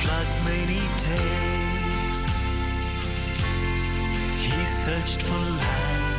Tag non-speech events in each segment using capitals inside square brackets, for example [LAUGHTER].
flood many days. He searched for land.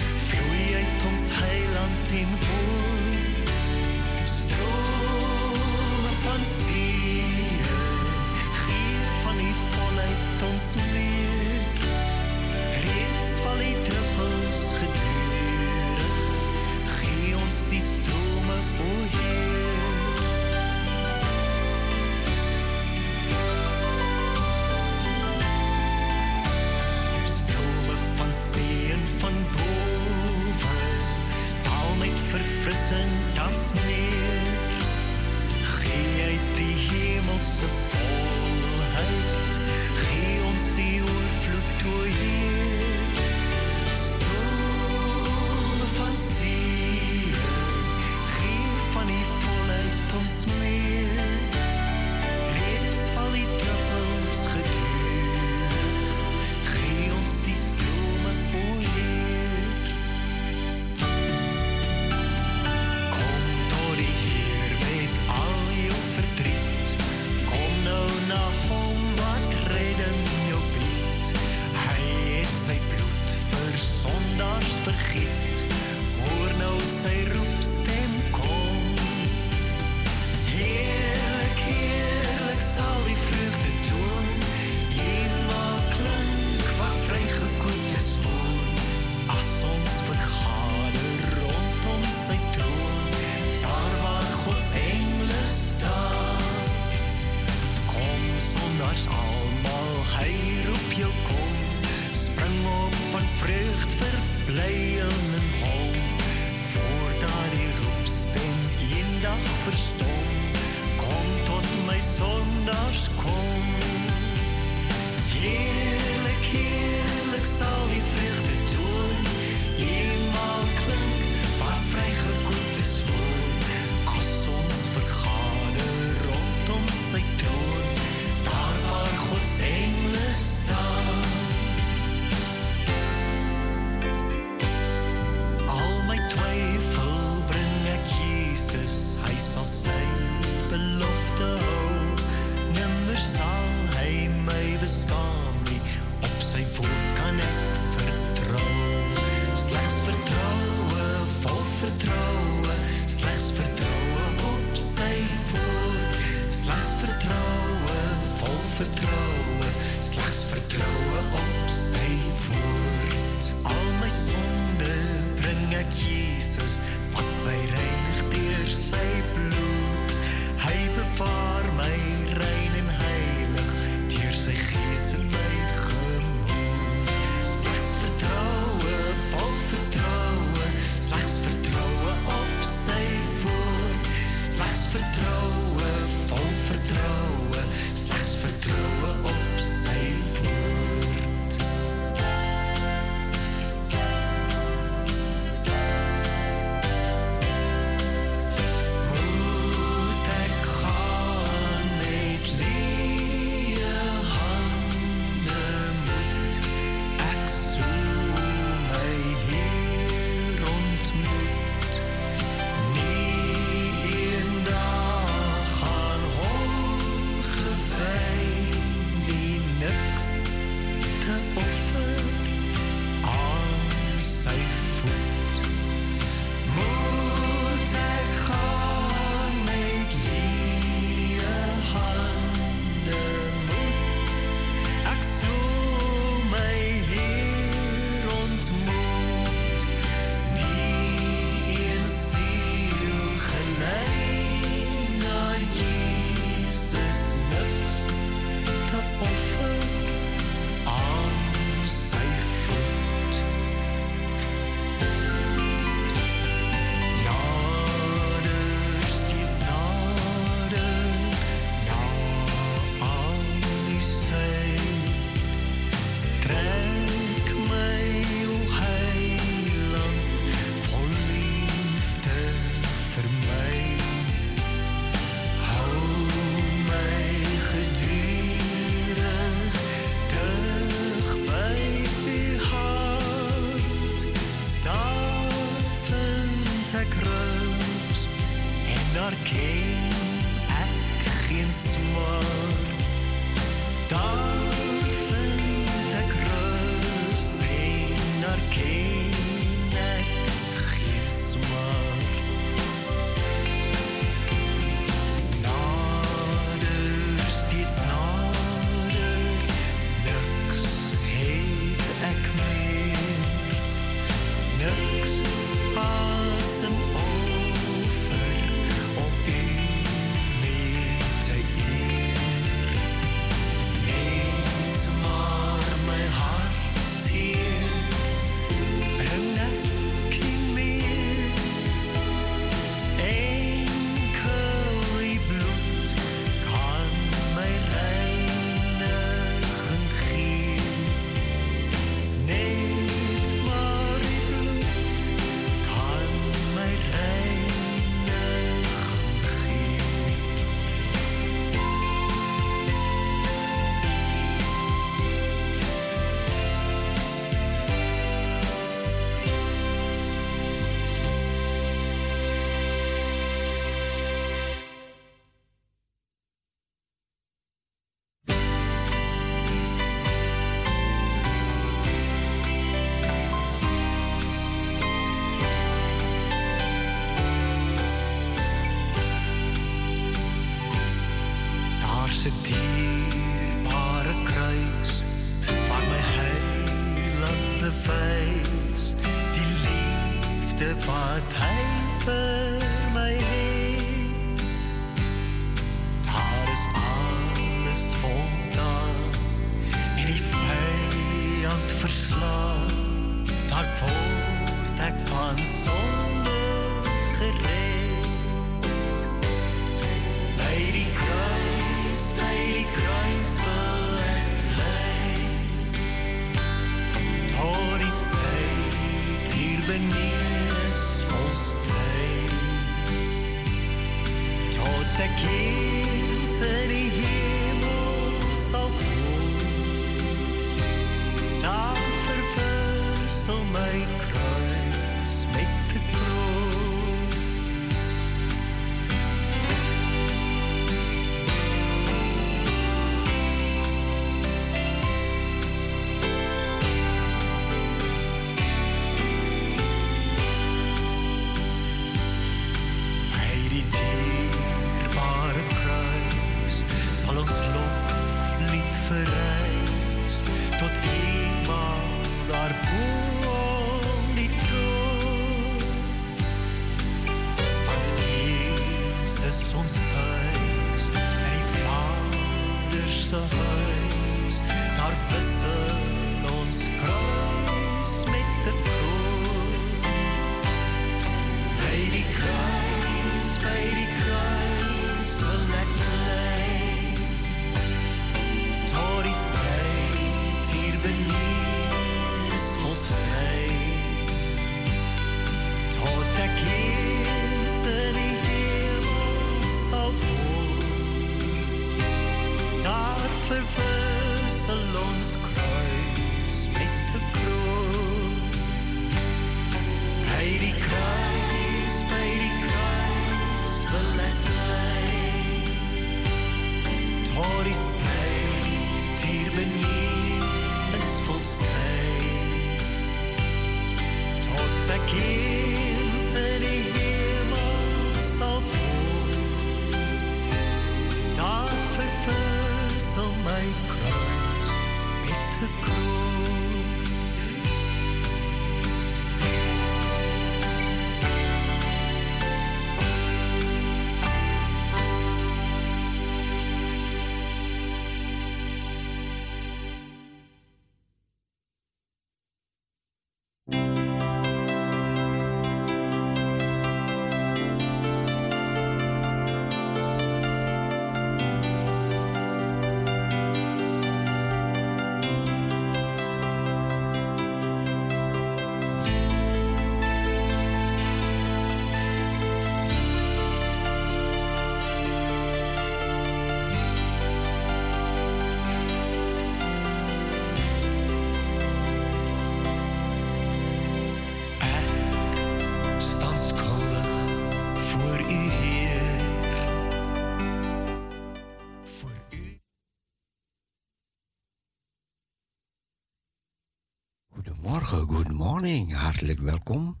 Hartelijk welkom.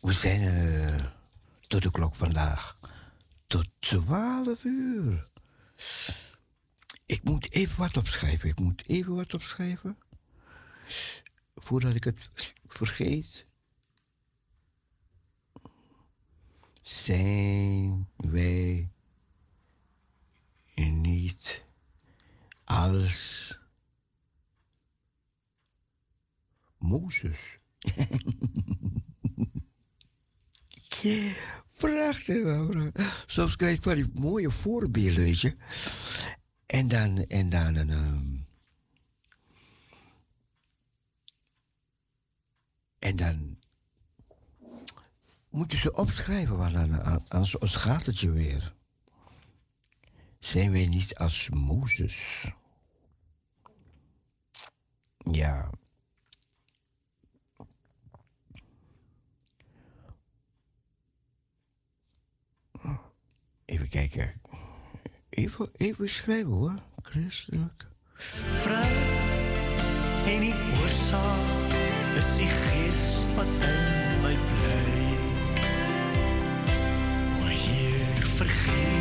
We zijn uh, tot de klok vandaag. Tot 12 uur. Ik moet even wat opschrijven. Ik moet even wat opschrijven. Voordat ik het vergeet. Zijn wij niet als Mozes. [LAUGHS] Prachtig, Soms krijg ik van die mooie voorbeelden, weet je. En dan, en dan een. Um, en dan moeten ze opschrijven, want dan, anders gaat het je weer. Zijn wij niet als Mozes? Ja. Even kijken. Even, even schrijven hoor. Christelijk. Vrij en die oorzaak is die geest wat in my bly. O Heer, vergewe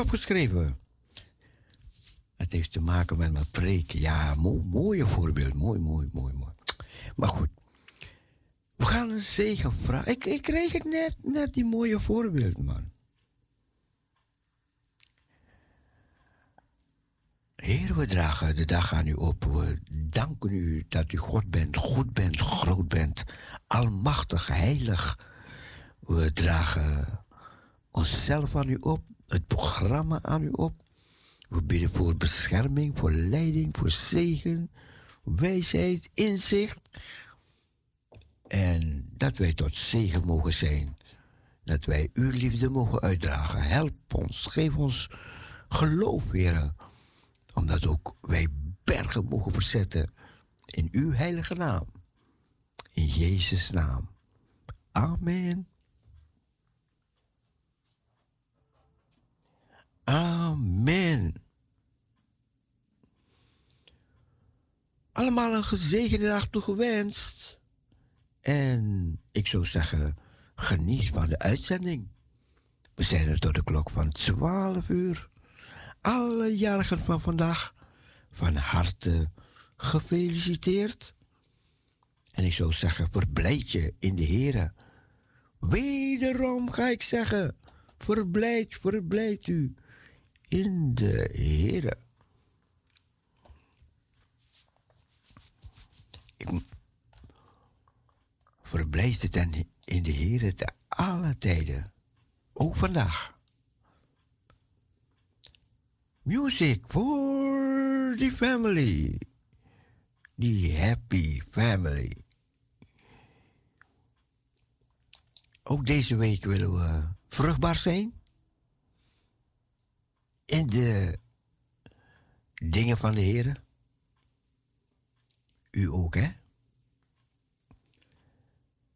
opgeschreven. Het heeft te maken met mijn preek. Ja, mooi, voorbeeld. Mooi, mooi, mooi, mooi. Maar goed. We gaan een zegen vragen. Ik, ik kreeg het net, net die mooie voorbeeld, man. Heer, we dragen de dag aan u op. We danken u dat u God bent, goed bent, groot bent, almachtig, heilig. We dragen onszelf aan u op, het programma aan u op. We bidden voor bescherming, voor leiding, voor zegen, wijsheid, inzicht. En dat wij tot zegen mogen zijn. Dat wij uw liefde mogen uitdragen. Help ons, geef ons geloof, Heer. Omdat ook wij bergen mogen verzetten in uw heilige naam. In Jezus' naam. Amen. Amen. Allemaal een gezegende dag toegewenst. En ik zou zeggen, geniet van de uitzending. We zijn er tot de klok van 12 uur. Alle jarigen van vandaag van harte gefeliciteerd. En ik zou zeggen, verblijd je in de Heer. Wederom ga ik zeggen, verblijd, verblijd u in de Heer. Verblijd het in de Heer te alle tijden, ook vandaag. Music for the family. The happy family. Ook deze week willen we vruchtbaar zijn. In de dingen van de Heer. U ook, hè?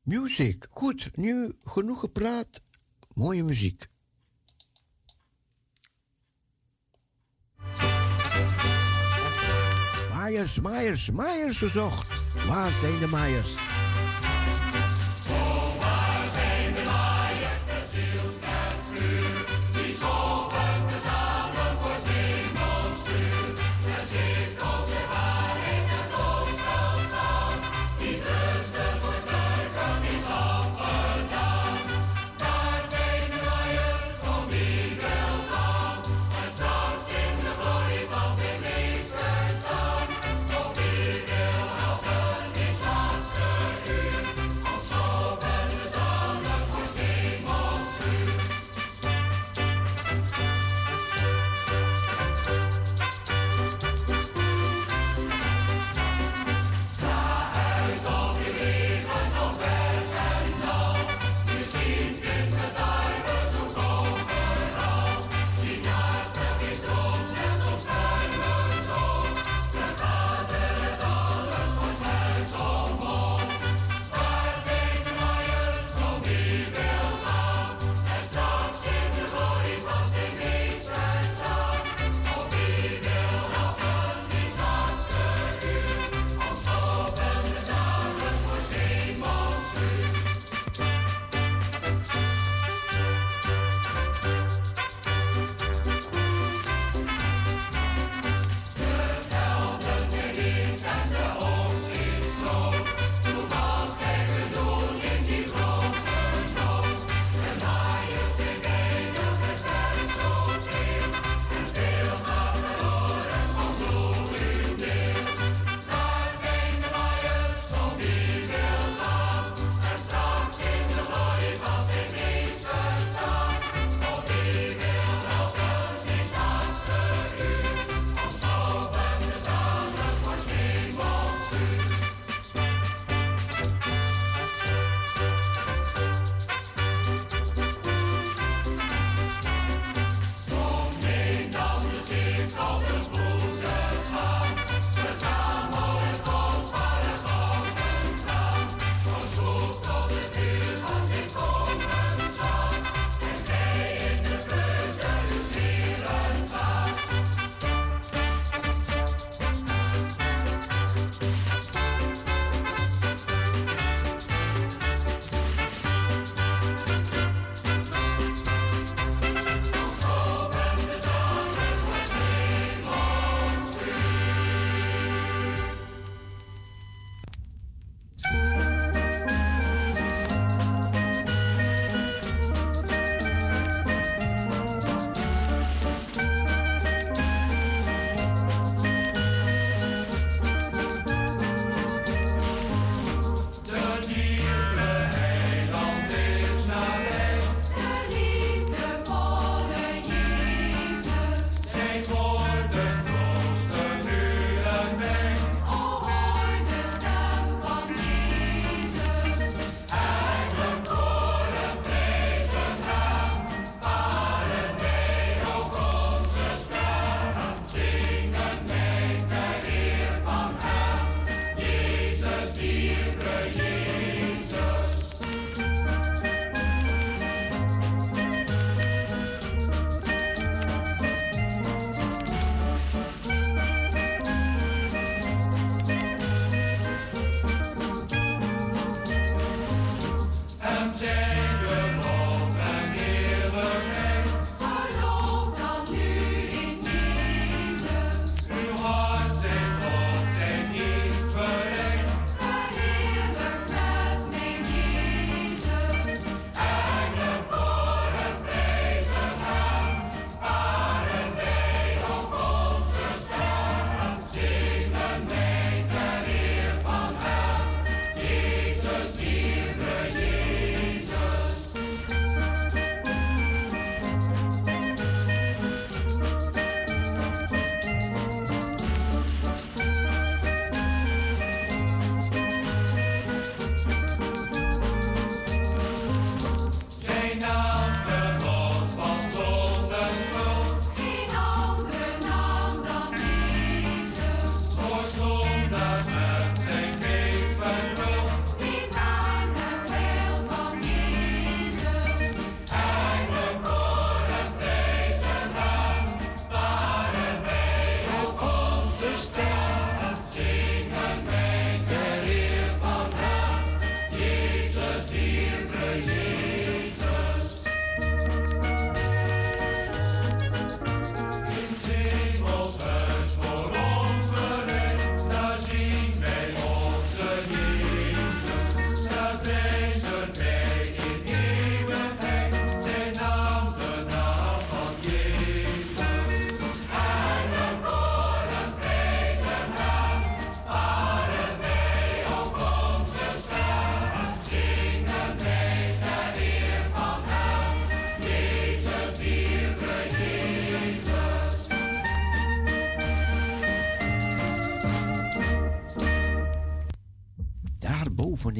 Music. Goed, nu genoeg gepraat. Mooie muziek. Maaiers, maaiers, maaiers gezocht. Waar zijn de maaiers?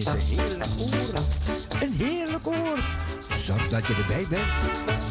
Is een heerlijk oor. Een heerlijk oor. Zorg dat je erbij bent.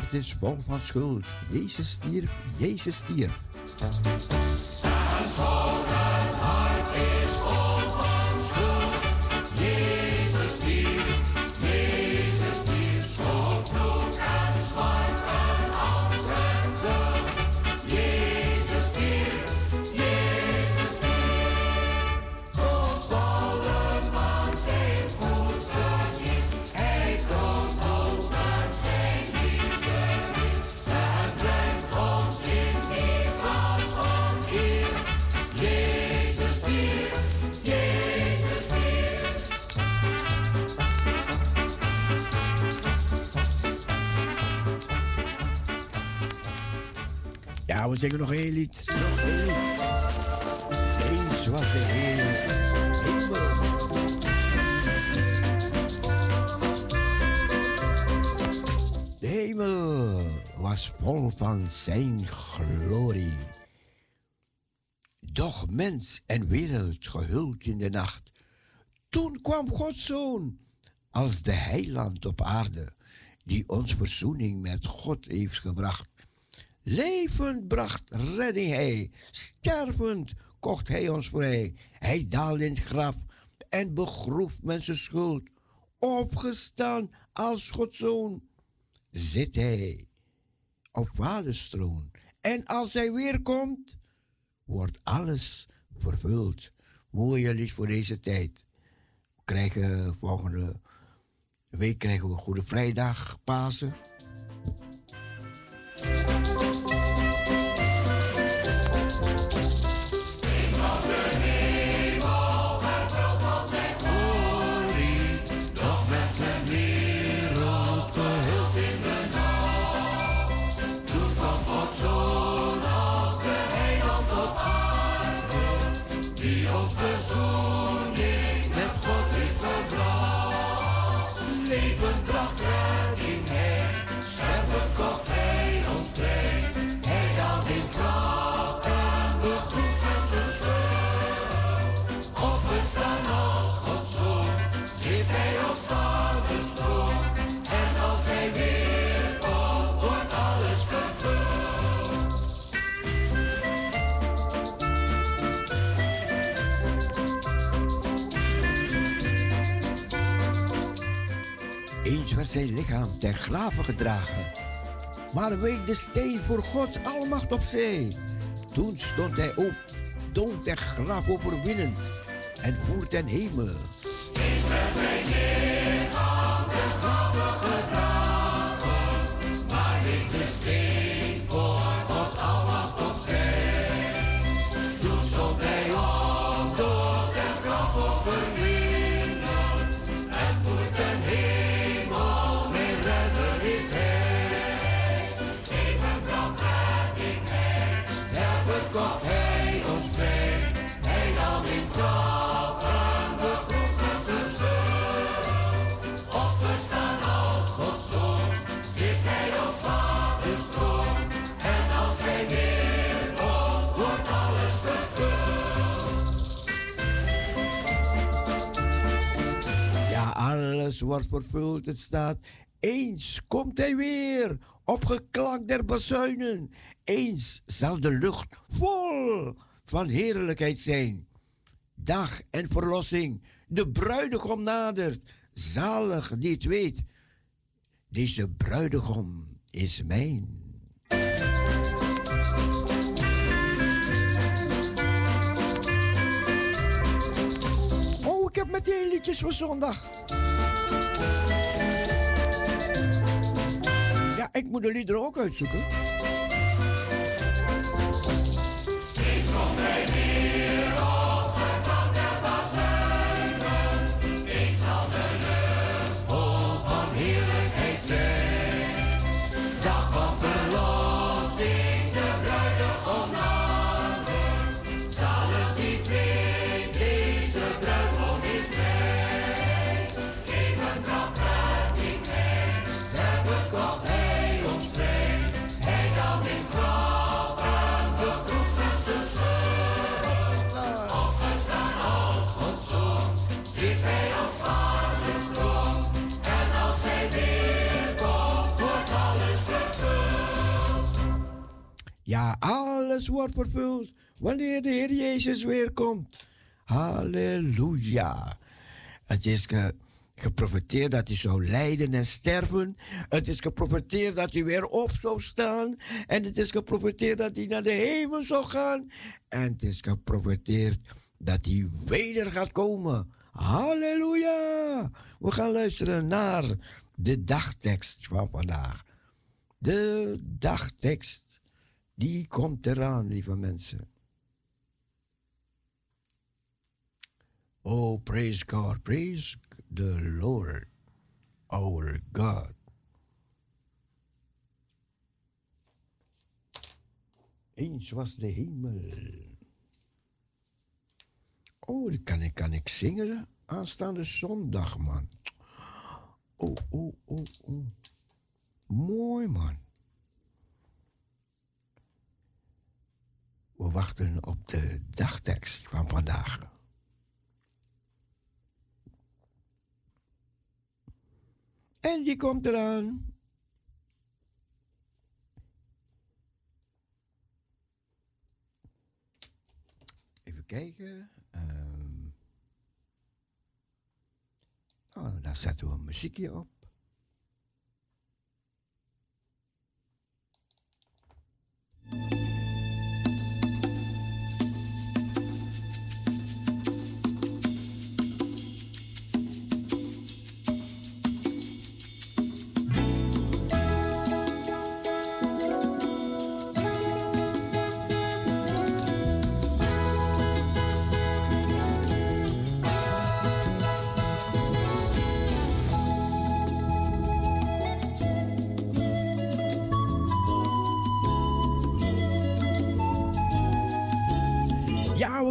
Het is vol van schuld. Jezus stierf, Jezus stierf. Zingen nog één lied. Nog één lied. Eens was de Heer De hemel was vol van zijn glorie. Doch mens en wereld gehuld in de nacht. Toen kwam Gods Zoon als de heiland op aarde, die ons verzoening met God heeft gebracht. Levend bracht redding hij, stervend kocht hij ons vrij. Hij daalde in het graf en begroef mensen schuld. Opgestaan als Gods zoon zit hij op vaders troon. En als hij weer komt, wordt alles vervuld. Mooie lied voor deze tijd. We krijgen volgende week krijgen we Goede Vrijdag, Pasen. うん。Zijn lichaam ter graven gedragen. Maar week de steen voor Gods almacht op zee. Toen stond hij op, dood en graf overwinnend en voert ten hemel. Is wordt vervuld. Het staat, eens komt hij weer op geklank der bazuinen. Eens zal de lucht vol van heerlijkheid zijn. Dag en verlossing, de bruidegom nadert. Zalig die het weet, deze bruidegom is mijn. Oh, ik heb meteen liedjes voor zondag. Ja, ik moet de liederen ook uitzoeken. Alles wordt vervuld wanneer de Heer Jezus weer komt. Halleluja. Het is ge, geprofiteerd dat hij zou lijden en sterven. Het is geprofiteerd dat hij weer op zou staan. En het is geprofiteerd dat hij naar de hemel zou gaan. En het is geprofiteerd dat hij weder gaat komen. Halleluja. We gaan luisteren naar de dagtekst van vandaag. De dagtekst. Die komt eraan, lieve mensen. Oh, praise God, praise the Lord, our God. Eens was de hemel. Oh, kan ik, kan ik zingen aanstaande zondag, man. Oh, oh, oh, oh. Mooi, man. We wachten op de dagtekst van vandaag. En die komt eraan. Even kijken. Um, oh, daar zetten we een muziekje op.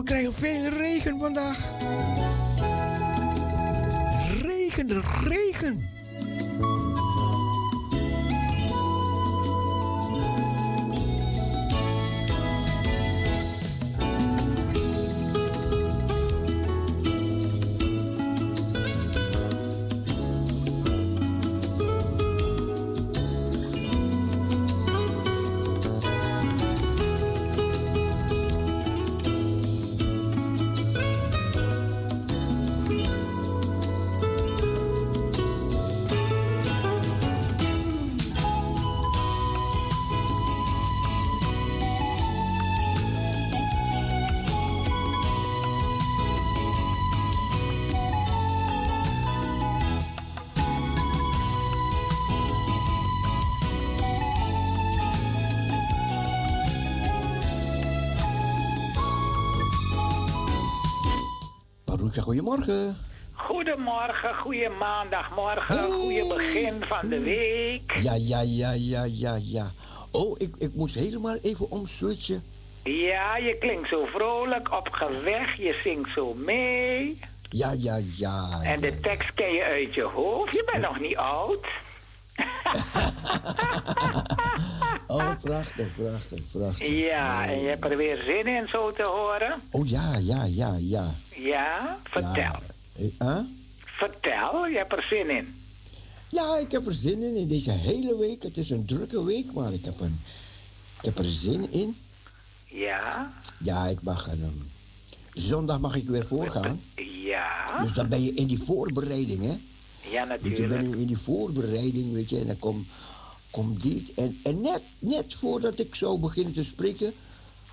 we krijgen veel regen vandaag. Regen, regen. Goedemorgen. Goedemorgen, goede maandagmorgen, hey. goede begin van de week. Ja, ja, ja, ja, ja, ja. Oh, ik, ik moest helemaal even omswitchen. Ja, je klinkt zo vrolijk, opgewekt, je zingt zo mee. Ja, ja, ja. En de tekst ken je uit je hoofd, je bent nog niet oud. [LAUGHS] oh, prachtig, prachtig, prachtig. Ja, en je hebt er weer zin in zo te horen? Oh ja, ja, ja, ja. Ja, vertel. Ja. Huh? Vertel, je hebt er zin in. Ja, ik heb er zin in in deze hele week. Het is een drukke week, maar ik heb, een, ik heb er zin in. Ja? Ja, ik mag er, ehm, zondag mag ik weer voorgaan. Ja? Dus dan ben je in die voorbereiding, hè? Ja, Weet je, ben natuurlijk. je in die voorbereiding, weet je, en dan komt kom dit. En, en net, net voordat ik zou beginnen te spreken,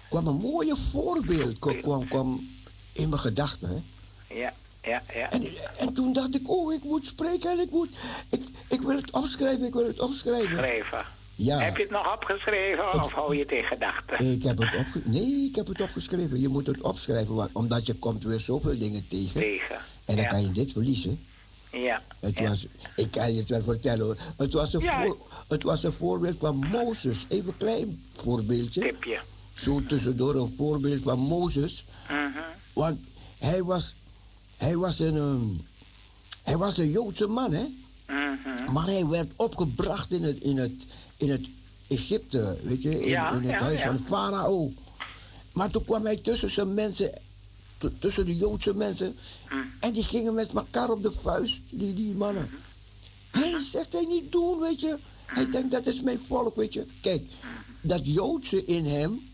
kwam een mooie voorbeeld kwam, kwam, in mijn gedachten. Ja, ja, ja. En, en toen dacht ik, oh, ik moet spreken en ik moet, ik, ik wil het opschrijven, ik wil het opschrijven. Schrijven. Ja. Heb je het nog opgeschreven of hou je het in gedachten? Ik heb het opge nee, ik heb het opgeschreven. Je moet het opschrijven, want, omdat je komt weer zoveel dingen tegen. Tegen. En dan ja. kan je dit verliezen. Ja. Het ja. was, ik kan je het wel vertellen hoor. Het was, een Ja. voor, het was een voorbeeld van Mozes. Even een klein voorbeeldje. Tipje. Zo tussendoor een voorbeeld van Mozes. Mhm. Want hij was, hij was, een, ehm, hij was een Joodse man, hè? Mhm. Maar hij werd opgebracht in het, in het, in het Egypte, weet je? In, Ja, in het ja, huis van de farao. Maar toen kwam hij tussen zijn mensen, tussen de Joodse mensen. Mm. En die gingen met elkaar op de vuist, die, die mannen. Hij zegt hij niet doen, weet je. Hij denkt, dat is mijn volk, weet je. Kijk, dat Joodse in hem,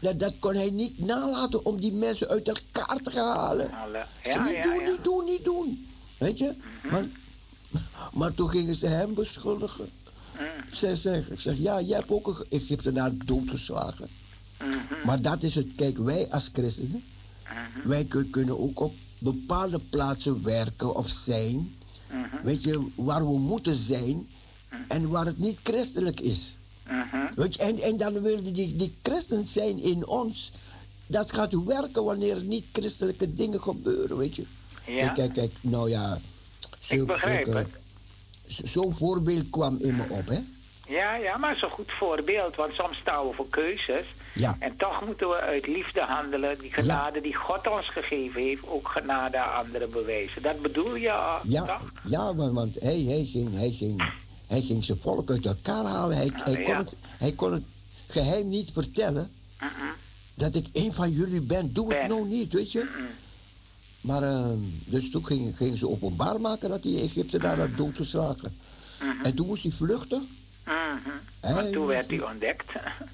dat, dat kon hij niet nalaten om die mensen uit elkaar te halen. Ze niet ja, doen, ja. Niet doen, niet doen. Weet je? Maar, maar toen gingen ze hem beschuldigen. Zij zeggen, ik zeg, ja, jij hebt ook een Egyptenaar doodgeslagen. Maar dat is het, kijk, wij als christenen, Mhm. wij kun- kunnen ook op bepaalde plaatsen werken of zijn. Mhm. Weet je, waar we moeten zijn en waar het niet christelijk is. Mhm. Weet je, en, en dan wil die, die christen zijn in ons. Dat gaat werken wanneer er niet christelijke dingen gebeuren, weet je. Ja. Kijk, kijk, nou ja. zulke- begrijp zulke- het. Zo'n voorbeeld kwam in me op, hè? Ja, ja, maar een goed voorbeeld, want soms staan we voor keuzes. Ja. En toch moeten we uit liefde handelen. Die genade die God ons gegeven heeft, ook genade aan anderen bewijzen. Dat bedoel je, uh, Ja, toch? ja want, hij, hij, ging, hij, ging, hij ging zijn volk uit elkaar halen. Hij, hij, kon, Ah, ja. het, hij kon het geheim niet vertellen dat ik een van jullie ben. Doe het nou niet, weet je. Maar, ehm, dus toen gingen ging ze openbaar maken dat hij in Egypte daar had doodgeslagen. En toen moest hij vluchten. Mhm. Want toen werd hij ontdekt.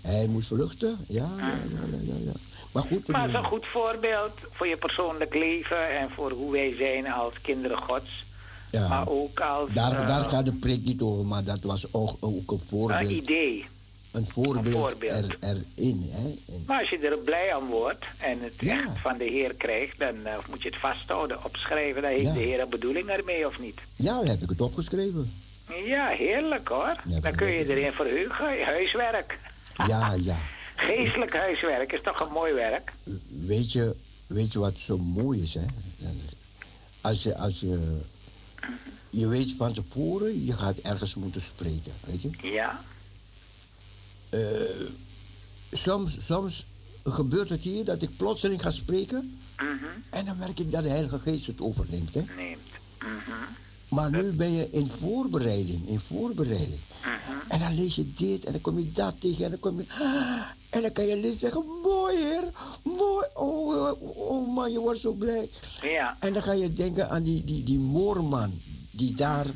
Hij moest vluchten, ja, ja, ja, ja, ja, ja. Maar goed, Maar het is eh, een goed voorbeeld voor je persoonlijk leven en voor hoe wij zijn als kinderen Gods. ja. Maar ook als daar, eh, daar gaat de preek niet over, maar dat was ook, ook een een voorbeeld. idee. Een voorbeeld, Een voorbeeld. Er, erin. Hè? En- Maar als je er blij aan wordt en het Ja. echt van de Heer krijgt, dan eh, moet je het vasthouden, opschrijven. Dan heeft Ja. de Heer een bedoeling ermee of niet. ja, dan heb ik het opgeschreven. Ja, heerlijk hoor. Ja, dan kun je erin verheugen. Huiswerk. [LAUGHS] Ja, ja. Geestelijk huiswerk is toch een mooi werk? Weet je, weet je wat zo mooi is, hè? Als je, als je, je weet van tevoren, je gaat ergens moeten spreken, weet je. Ja. Eh, soms, soms gebeurt het hier dat ik plotseling ga spreken Mhm. en dan merk ik dat de Heilige Geest het overneemt, hè. Neemt. Mhm. Maar nu ben je in voorbereiding, in voorbereiding. Mhm. En dan lees je dit en dan kom je dat tegen en dan kom je... En dan kan je lezen zeggen, mooi heer, mooi. Oh, oh, oh man, je wordt zo blij. Ja. En dan ga je denken aan die, die, die moorman die daar...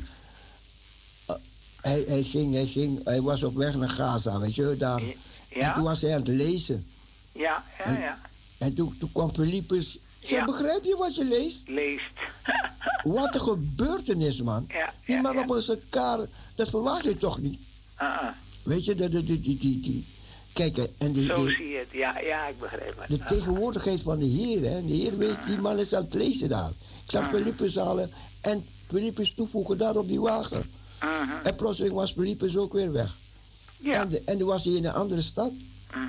eh, hij, hij, ging, hij, ging, hij was op weg naar Gaza, weet je, daar. Ja. En toen was hij aan het lezen. Ja, ja, En- ja. En toen, toen kwam Philippus. Ja. begrijp je wat je leest? Leest. [LAUGHS] Wat een gebeurtenis, man. Ja, Die ja, man op elkaar, dat verwacht je toch niet? Ah, ah. Weet je, die, die, die, die. Kijk, en de, Zo de, zie je het. Ja, ja, ik begrijp het. de tegenwoordigheid van de Heer, hè. De Heer weet, die man is aan het lezen daar. Ik zag Philippus halen en Philippus toevoegen daar op die wagen. Mhm. En plotseling was Philippus ook weer weg. Ja. En, de, en toen was hij in een andere stad. Mhm.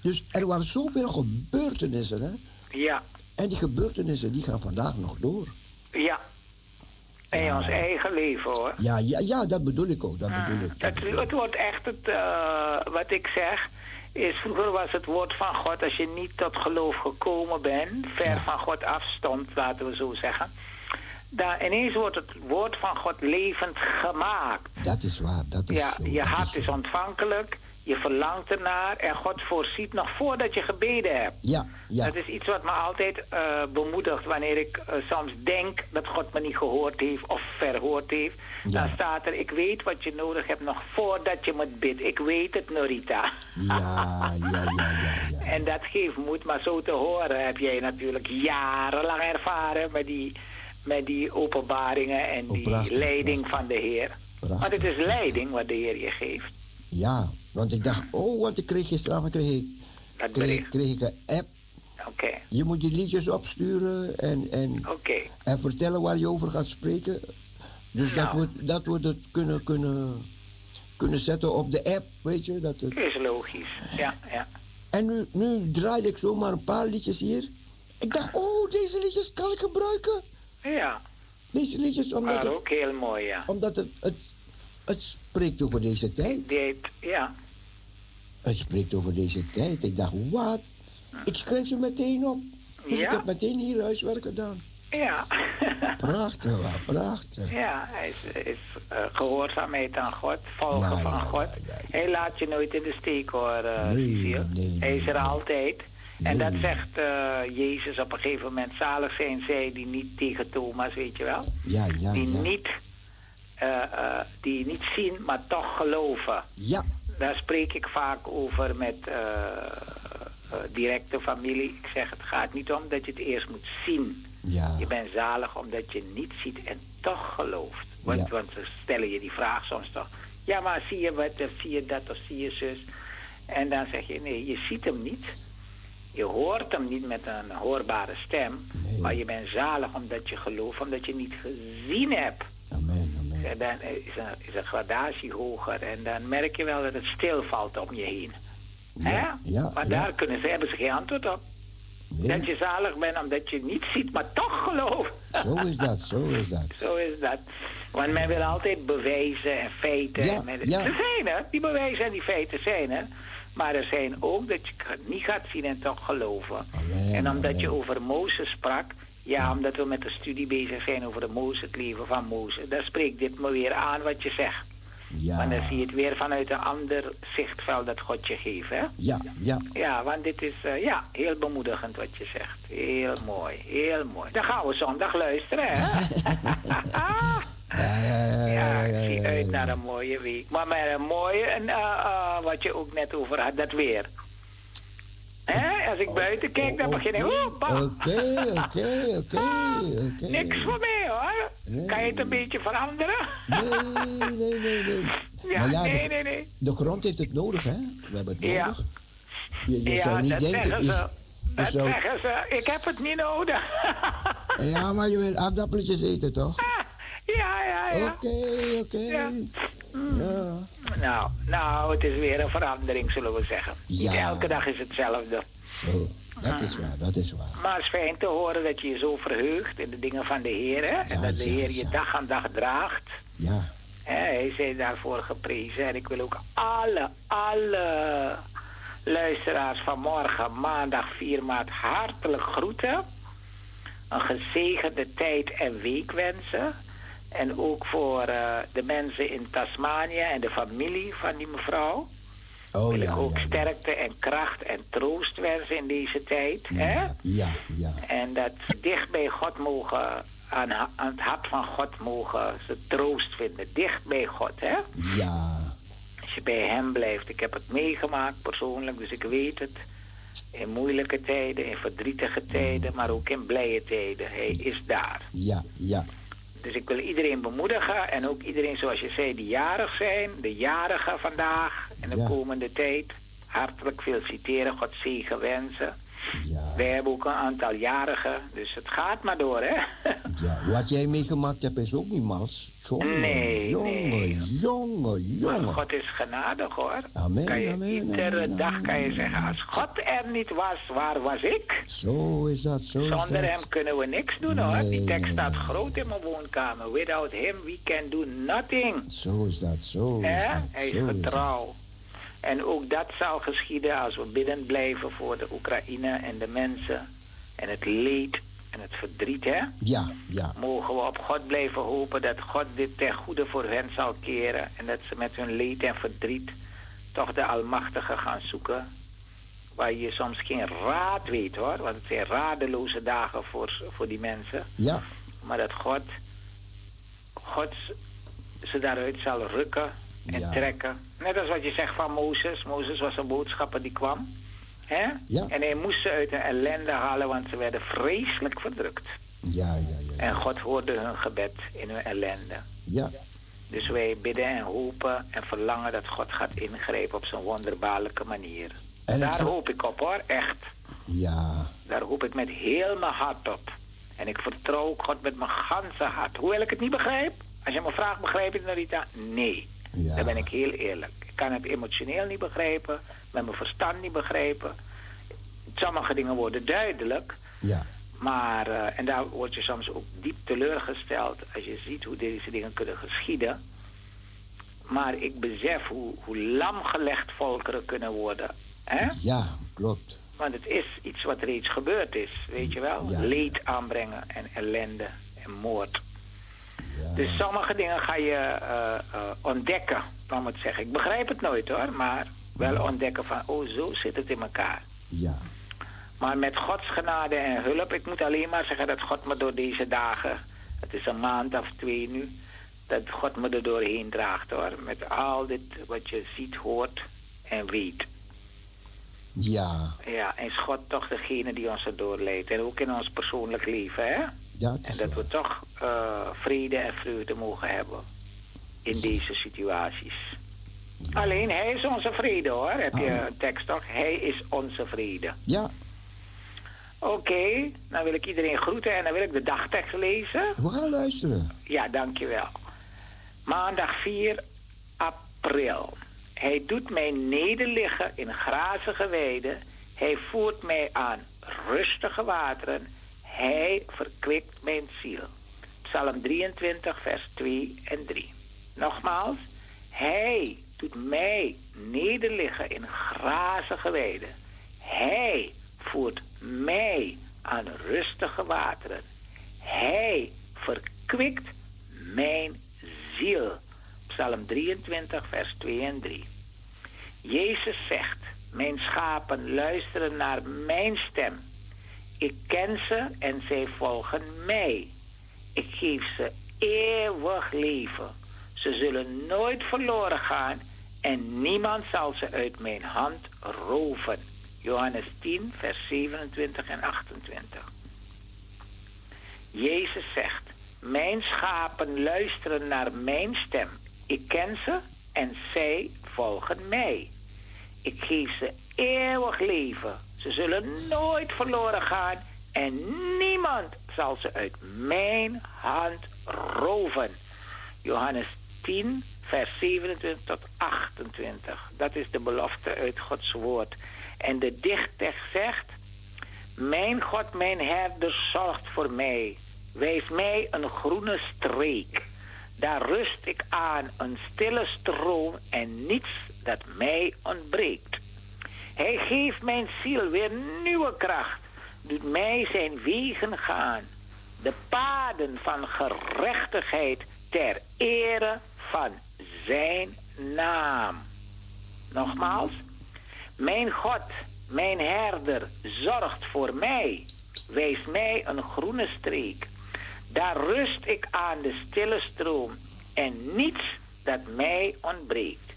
Dus er waren zoveel gebeurtenissen, hè. Ja. En die gebeurtenissen, die gaan vandaag nog door. Ja. In Ja. ons eigen leven hoor. Ja, ja, ja, dat bedoel ik ook, dat bedoel ik. Het, het wordt echt het, eh, wat ik zeg, is vroeger was het woord van God, als je niet tot geloof gekomen bent, ver Ja. van God afstond, laten we zo zeggen, dan ineens wordt het woord van God levend gemaakt. Dat is waar, dat is Ja, zo, je dat hart zo. is ontvankelijk, Je verlangt ernaar en God voorziet nog voordat je gebeden hebt. Ja, ja. Dat is iets wat me altijd eh, bemoedigt wanneer ik eh, soms denk dat God me niet gehoord heeft of verhoord heeft. Ja. Dan staat er, ik weet wat je nodig hebt nog voordat je me bidt. Ik weet het, Norita. Ja, ja, ja, ja, ja. [LAUGHS] En dat geeft moed, maar zo te horen heb jij natuurlijk jarenlang ervaren met die, met die openbaringen en Oh, die prachtig, leiding van de Heer. Prachtig. Want het is leiding wat de Heer je geeft. Ja, want ik dacht, oh, want ik kreeg gisteravond kreeg ik, Dat kreeg, kreeg ik een app. Oké, Je moet je liedjes opsturen en, en, en vertellen waar je over gaat spreken. Dus dat, Nou. we, dat we het kunnen, kunnen, kunnen zetten op de app, weet je. Dat het... Is logisch. Ja, ja. En nu, nu draaide ik zomaar een paar liedjes hier. Ik dacht, oh, deze liedjes kan ik gebruiken. Ja, Deze liedjes, omdat maar het, ook heel mooi, ja. omdat het, het, het spreekt over deze tijd. Ja. Het spreekt over deze tijd. Ik dacht, wat? Ik schreef ze meteen op. Dus Ja? ik heb meteen hier huiswerk gedaan. Ja. Prachtig, hoor, prachtig. ja, hij is, is eh, gehoorzaamheid aan God, volgen van God. Hij laat je nooit in de steek hoor, eh, Nee, nee, Hij is er nee, nee. altijd. En dat zegt eh, Jezus op een gegeven moment. Zalig zijn zij die niet tegen Thomas, weet je wel. Ja, ja, die, ja. niet, eh, eh, die niet zien, maar toch geloven. Ja, Daar spreek ik vaak over met eh, directe familie. Ik zeg, het gaat niet om dat je het eerst moet zien. ja. Je bent zalig omdat je niet ziet en toch gelooft. Want, Ja. want ze stellen je die vraag soms toch. Ja, maar zie je wat, of zie je dat, of zie je zus? En dan zeg je, nee, je ziet hem niet. Je hoort hem niet met een hoorbare stem. Nee. Maar je bent zalig omdat je gelooft, omdat je niet gezien hebt. En dan is een, is een gradatie hoger. En dan merk je wel dat het stilvalt om je heen. Ja, Hè? ja, maar ja. daar kunnen ze, hebben ze geen antwoord op. Nee, Dat je zalig bent omdat je niet ziet, maar toch gelooft. zo is dat, zo is dat. [LAUGHS] Zo is dat. Want men wil altijd bewijzen en feiten. Ja, en ja. Ze zijn er, die bewijzen en die feiten zijn er. Maar er zijn ook dat je het niet gaat zien en toch geloven. En omdat je over Mozes sprak, ja, omdat we met de studie bezig zijn over de Mozes, het leven van Mozes, dan spreekt dit me weer aan wat je zegt. Ja, Want dan zie je het weer vanuit een ander zichtveld dat God je geeft, hè? ja, ja. Ja, want dit is eh, ja, heel bemoedigend wat je zegt. Heel mooi, heel mooi. Dan gaan we zondag luisteren, hè? [LAUGHS] Ja, ik zie uit naar een mooie week. Maar met een mooie, en, eh, eh, wat je ook net over had, dat weer. Hè? Als ik buiten kijk, dan begin ik... Bah. Oké, oké, oké, oké. Niks voor mij, hoor. Nee. Kan je het een beetje veranderen? Nee, nee, nee, nee. Ja, Maar ja, nee, de, nee, nee. de grond heeft het nodig, hè? We hebben het Ja. nodig. Je, je Ja, zou niet dat denken... zeggen ze. je Dat zou- zeggen ze. Ik heb het niet nodig. ja, maar je wil aardappeltjes eten, toch? Ja, ja, ja. Oké, oké. Ja. Ja. Nou, nou, het is weer een verandering, zullen we zeggen. Niet elke dag is hetzelfde. Zo, dat is waar, dat is waar. Maar het is fijn te horen dat je je zo verheugt in de dingen van de Heer. Hè? en Ja, dat de Heer je dag aan dag draagt. Ja, hij is daarvoor geprezen. En ik wil ook alle, alle luisteraars van morgen, maandag 4 maart, hartelijk groeten. Een gezegende tijd en week wensen. En ook voor eh, de mensen in Tasmanië en de familie van die mevrouw. oh wil ja, ik ook ja. sterkte en kracht en troost wensen in deze tijd. Hè? Ja, ja. En dat ze dicht bij God mogen, aan, aan het hart van God mogen ze troost vinden. Dicht bij God, hè? Ja, Als je bij hem blijft. Ik heb het meegemaakt persoonlijk, dus ik weet het. In moeilijke tijden, in verdrietige tijden, maar ook in blije tijden. Hij is daar. ja, ja. Dus ik wil iedereen bemoedigen en ook iedereen zoals je zei die jarig zijn, de jarigen vandaag en de Ja. komende tijd. Hartelijk feliciteren, God zegen wensen. Ja, Wij hebben ook een aantal jarigen, dus het gaat maar door, hè? [LAUGHS] ja. Wat jij meegemaakt hebt is ook niet mals. Jongen, Nee, jongen, nee. jongen, Maar jongen. God is genadig, hoor. Amen, kan je, amen, iedere amen, dag kan je zeggen, als God er niet was, waar was ik? Zo is dat, zo is Zonder dat. hem kunnen we niks doen, hoor. Die tekst staat groot in mijn woonkamer. Without him, we can do nothing. Zo is dat, zo is dat. Hij is getrouw. En ook dat zal geschieden als we biddend blijven voor de Oekraïne en de mensen. En het leed en het verdriet, hè? Ja, ja, Mogen we op God blijven hopen dat God dit ten goede voor hen zal keren. En dat ze met hun leed en verdriet toch de Almachtige gaan zoeken. Waar je soms geen raad weet hoor. Want het zijn radeloze dagen voor, voor die mensen. Ja. Maar dat God, God ze daaruit zal rukken en Ja. trekken. Net als wat je zegt van Mozes. Mozes was een boodschapper die kwam. Hè? Ja. En hij moest ze uit hun ellende halen, want ze werden vreselijk verdrukt. Ja, ja, ja. En God hoorde hun gebed in hun ellende. Ja, Dus wij bidden en hopen en verlangen dat God gaat ingrijpen op zijn wonderbaarlijke manier. En Daar hoop ik op hoor, echt. ja. Daar hoop ik met heel mijn hart op. En ik vertrouw God met mijn ganse hart. Hoewel ik het niet begrijp. Als je me vraagt, begrijp je het, Narita? Nee. Ja. Dan ben ik heel eerlijk. Ik kan het emotioneel niet begrijpen. Met mijn verstand niet begrijpen. Sommige dingen worden duidelijk. Ja, Maar, eh, en daar word je soms ook diep teleurgesteld als je ziet hoe deze dingen kunnen geschieden. Maar ik besef hoe, hoe lamgelegd volkeren kunnen worden. Hè? ja, klopt. Want het is iets wat reeds gebeurd is, weet je wel? Ja. Leed aanbrengen en ellende en moord. Ja. Dus sommige dingen ga je eh, eh, ontdekken, laat het zeggen. Ik begrijp het nooit hoor, maar wel ontdekken van, oh zo zit het in elkaar. Ja, Maar met Gods genade en hulp, ik moet alleen maar zeggen dat God me door deze dagen, het is een maand of twee nu, dat God me er doorheen draagt hoor. Met al dit wat je ziet, hoort en weet. ja, Ja, en is God toch degene die ons er doorleidt. En ook in ons persoonlijk leven, hè? ja, En dat we toch eh, vrede en vreugde mogen hebben in deze situaties. Alleen Hij is onze vrede hoor. Heb je een tekst toch? Hij is onze vrede. Ja, Oké, dan wil ik iedereen groeten en dan wil ik de dagtekst lezen. we gaan luisteren. Ja, dankjewel. Maandag 4 april. Hij doet mij nederliggen in grazige weiden. Hij voert mij aan rustige wateren. Hij verkwikt mijn ziel. Psalm 23, vers 2 en 3. Nogmaals, hij doet mij nederliggen in grazige weiden. Hij voert mij aan rustige wateren. Hij verkwikt mijn ziel. Psalm 23, vers 2 en 3. Jezus zegt, mijn schapen luisteren naar mijn stem. Ik ken ze en zij volgen mij. Ik geef ze eeuwig leven. Ze zullen nooit verloren gaan en niemand zal ze uit mijn hand roven. Johannes 10, vers 27 en 28. Jezus zegt, mijn schapen luisteren naar mijn stem. Ik ken ze en zij volgen mij. Ik geef ze eeuwig leven. Ze zullen nooit verloren gaan en niemand zal ze uit mijn hand roven. Johannes 10, vers 27 tot 28. Dat is de belofte uit Gods woord. En de dichttekst zegt... Mijn God, mijn herder, zorgt voor mij. Wijs mij een groene streek. Daar rust ik aan een stille stroom en niets dat mij ontbreekt. Hij geeft mijn ziel weer nieuwe kracht, doet mij zijn wegen gaan. De paden van gerechtigheid ter ere van zijn naam. Nogmaals, mijn God, mijn herder, zorgt voor mij. Wijst mij een groene streek. Daar rust ik aan de stille stroom en niets dat mij ontbreekt.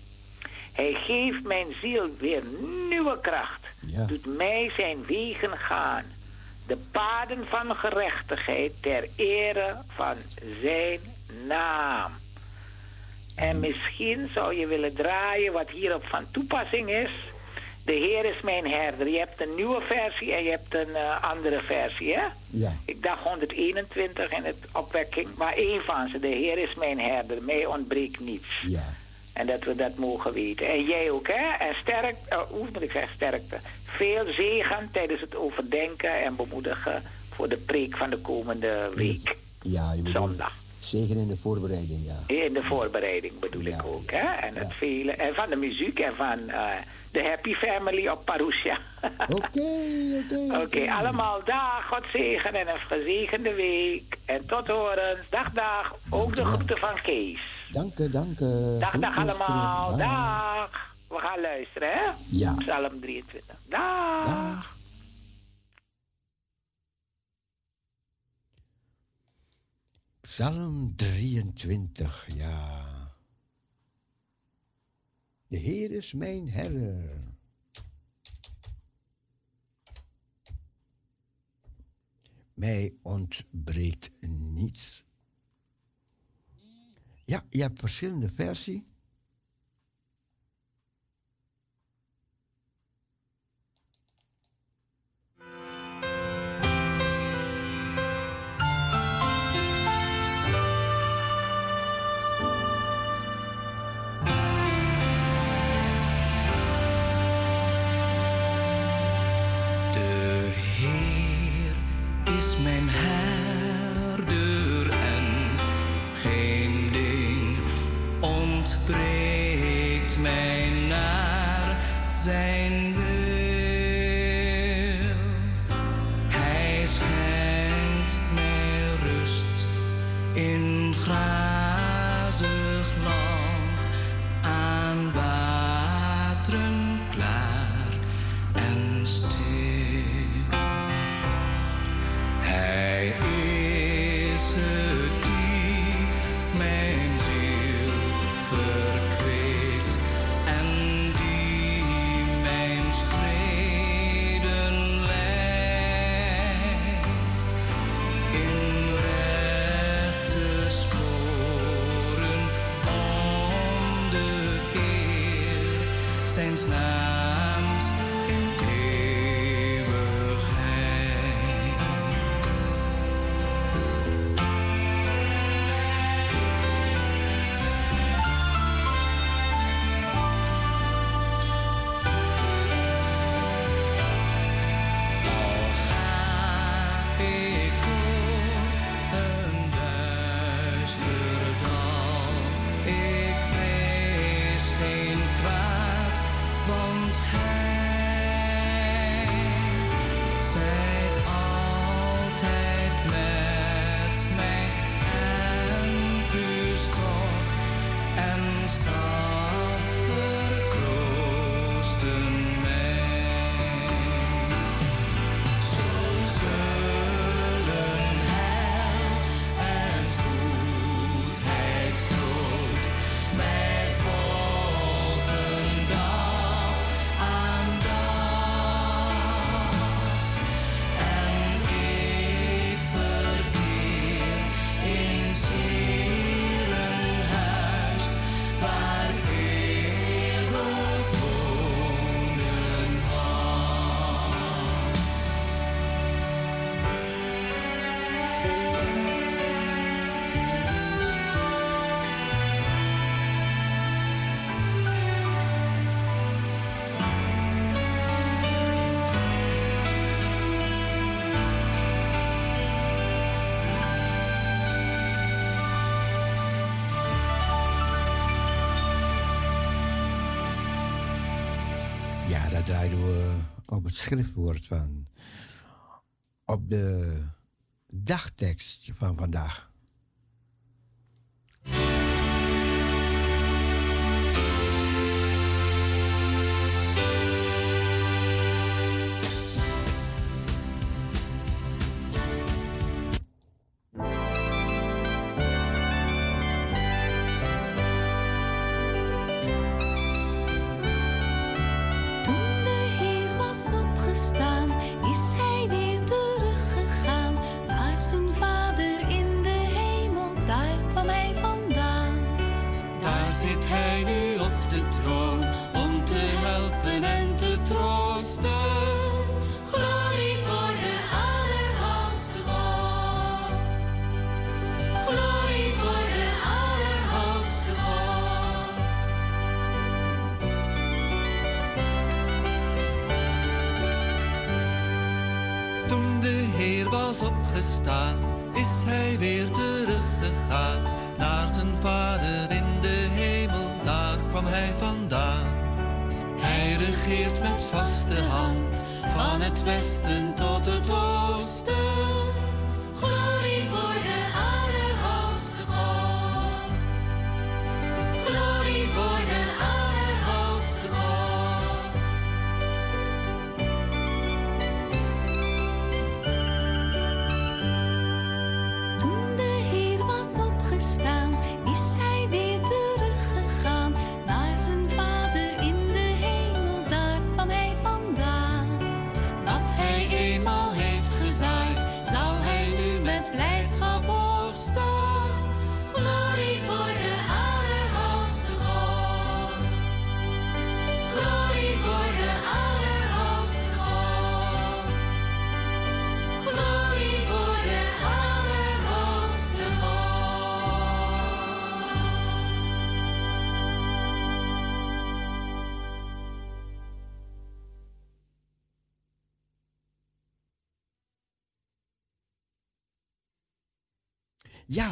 Hij geeft mijn ziel weer nieuwe kracht. Ja. Doet mij zijn wegen gaan. De paden van gerechtigheid ter ere van zijn naam. En misschien zou je willen draaien wat hierop van toepassing is. De Heer is mijn herder. Je hebt een nieuwe versie en je hebt een eh, andere versie, hè? Ja, Ik dacht 121 in het opwekking, maar één van ze. De Heer is mijn herder. Mij ontbreekt niets. ja, En dat we dat mogen weten. En jij ook, hè? En sterk, uh, hoe moet ik zeggen sterkte? Veel zegen tijdens het overdenken en bemoedigen voor de preek van de komende week. ja. Je bedoelt Zondag. Zeker in de voorbereiding, ja. In de voorbereiding bedoel ik ook, hè? En, het velen. vele, en van de muziek en van eh, de Happy Family op Parousia. [LAUGHS] Oké, oké. Oké, allemaal dag, God zegen en een gezegende week. En tot horen, dag, dag. Ook de groeten van Kees. Dank je, dank je. Dag, dag allemaal, dag. We gaan luisteren, hè? Ja. Psalm 23. dag. Psalm 23, ja. De Heer is mijn herder. Mij ontbreekt niets. Ja, je hebt verschillende versies. dat draaiden eh, we op het schriftwoord van. Op de dagtekst van vandaag.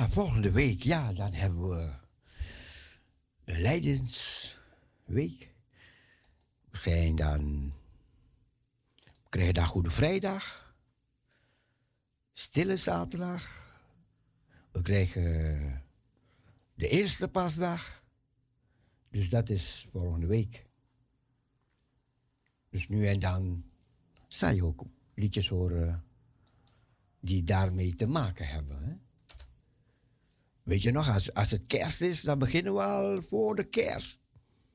Volgende week, ja, dan hebben we een Leidensweek. We zijn dan, we krijgen dan Goede Vrijdag, Stille Zaterdag. We krijgen de eerste pasdag. Dus dat is volgende week. Dus nu en dan zal je ook liedjes horen die daarmee te maken hebben. Hè? Weet je nog, als, als het kerst is, dan beginnen we al voor de kerst.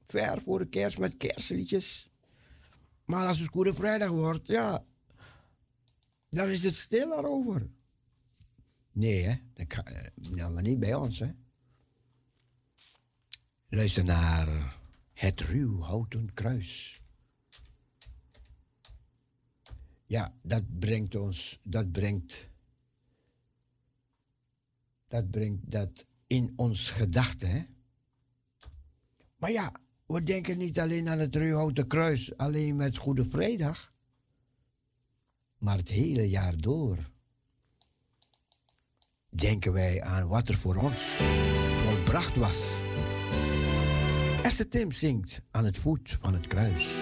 Ver voor de kerst met kerstliedjes. Maar als het Goede Vrijdag wordt, ja, dan is het stil daarover. Nee, hè? Dat kan, nou, maar niet bij ons, hè? Luister naar het ruw houten kruis. Ja, dat brengt ons, dat brengt, dat brengt dat in ons gedachten. Maar ja, we denken niet alleen aan het Ruwhouten Kruis, alleen met Goede Vrijdag, maar het hele jaar door. Denken wij aan wat er voor ons volbracht was. Esther Tim zingt aan het voet van het kruis.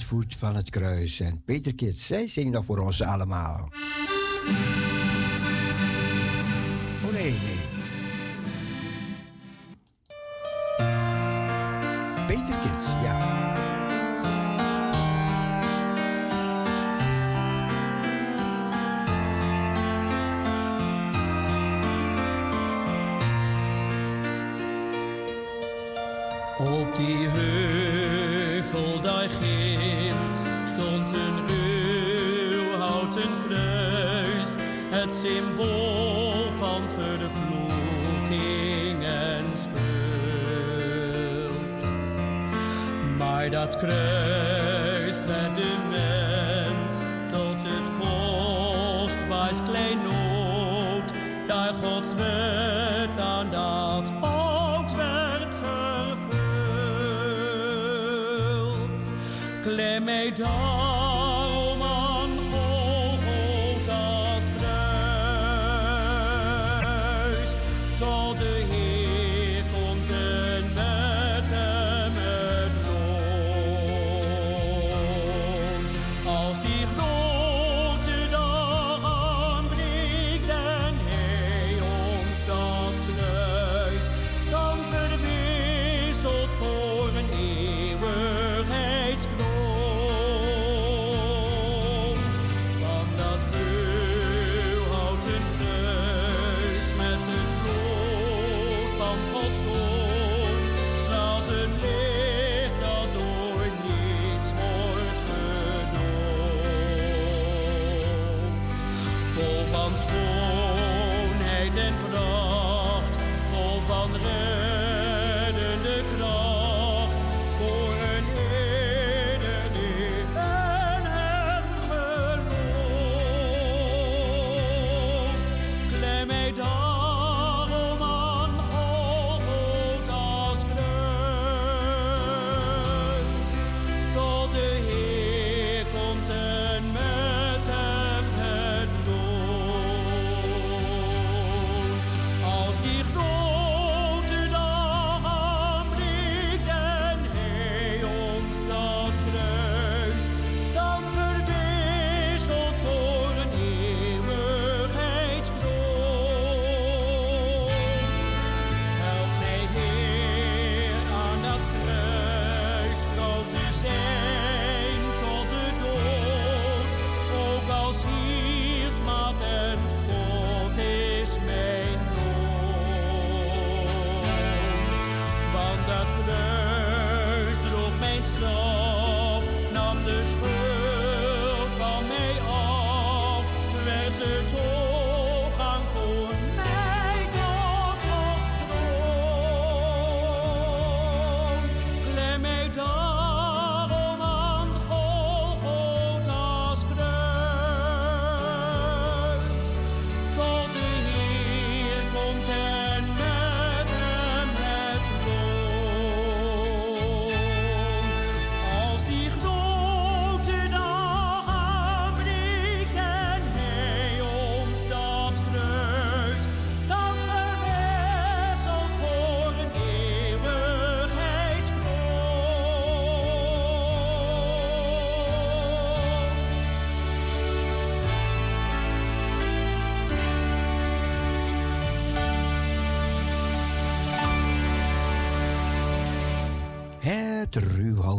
Voet van het kruis. En Peter Kits, zij zingt nog voor ons allemaal. don't.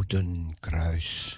Rodenkruis.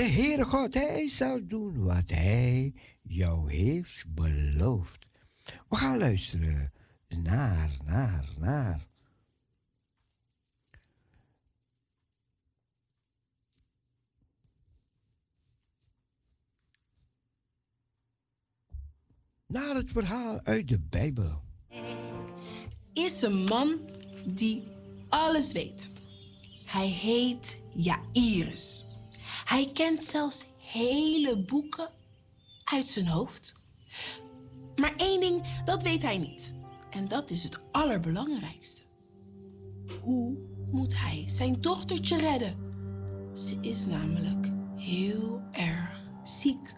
De Heere God, Hij zal doen wat Hij jou heeft beloofd. We gaan luisteren naar, naar, naar. Naar het verhaal uit de Bijbel. is een man die alles weet. Hij heet Jairus. Hij kent zelfs hele boeken uit zijn hoofd. Maar één ding, dat weet hij niet. En dat is het allerbelangrijkste. Hoe moet hij zijn dochtertje redden? Ze is namelijk heel erg ziek.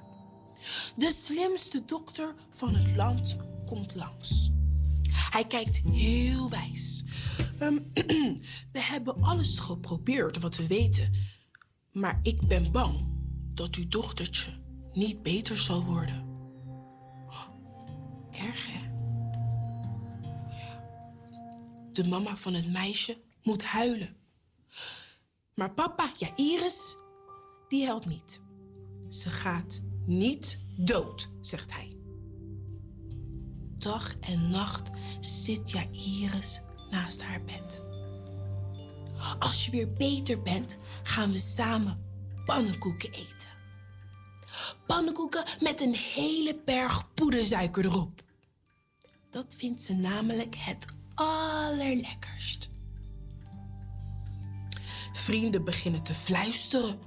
De slimste dokter van het land komt langs. Hij kijkt heel wijs. Ehm, [CLEARS THROAT] we hebben alles geprobeerd wat we weten. Maar ik ben bang dat uw dochtertje niet beter zal worden. Erg, hè? Ja. De mama van het meisje moet huilen. Maar papa, ja, Iris, die helpt niet. Ze gaat niet dood, zegt hij. Dag en nacht zit Jairus naast haar bed. Als je weer beter bent, gaan we samen pannenkoeken eten. Pannenkoeken met een hele berg poedersuiker erop. Dat vindt ze namelijk het allerlekkerst. Vrienden beginnen te fluisteren.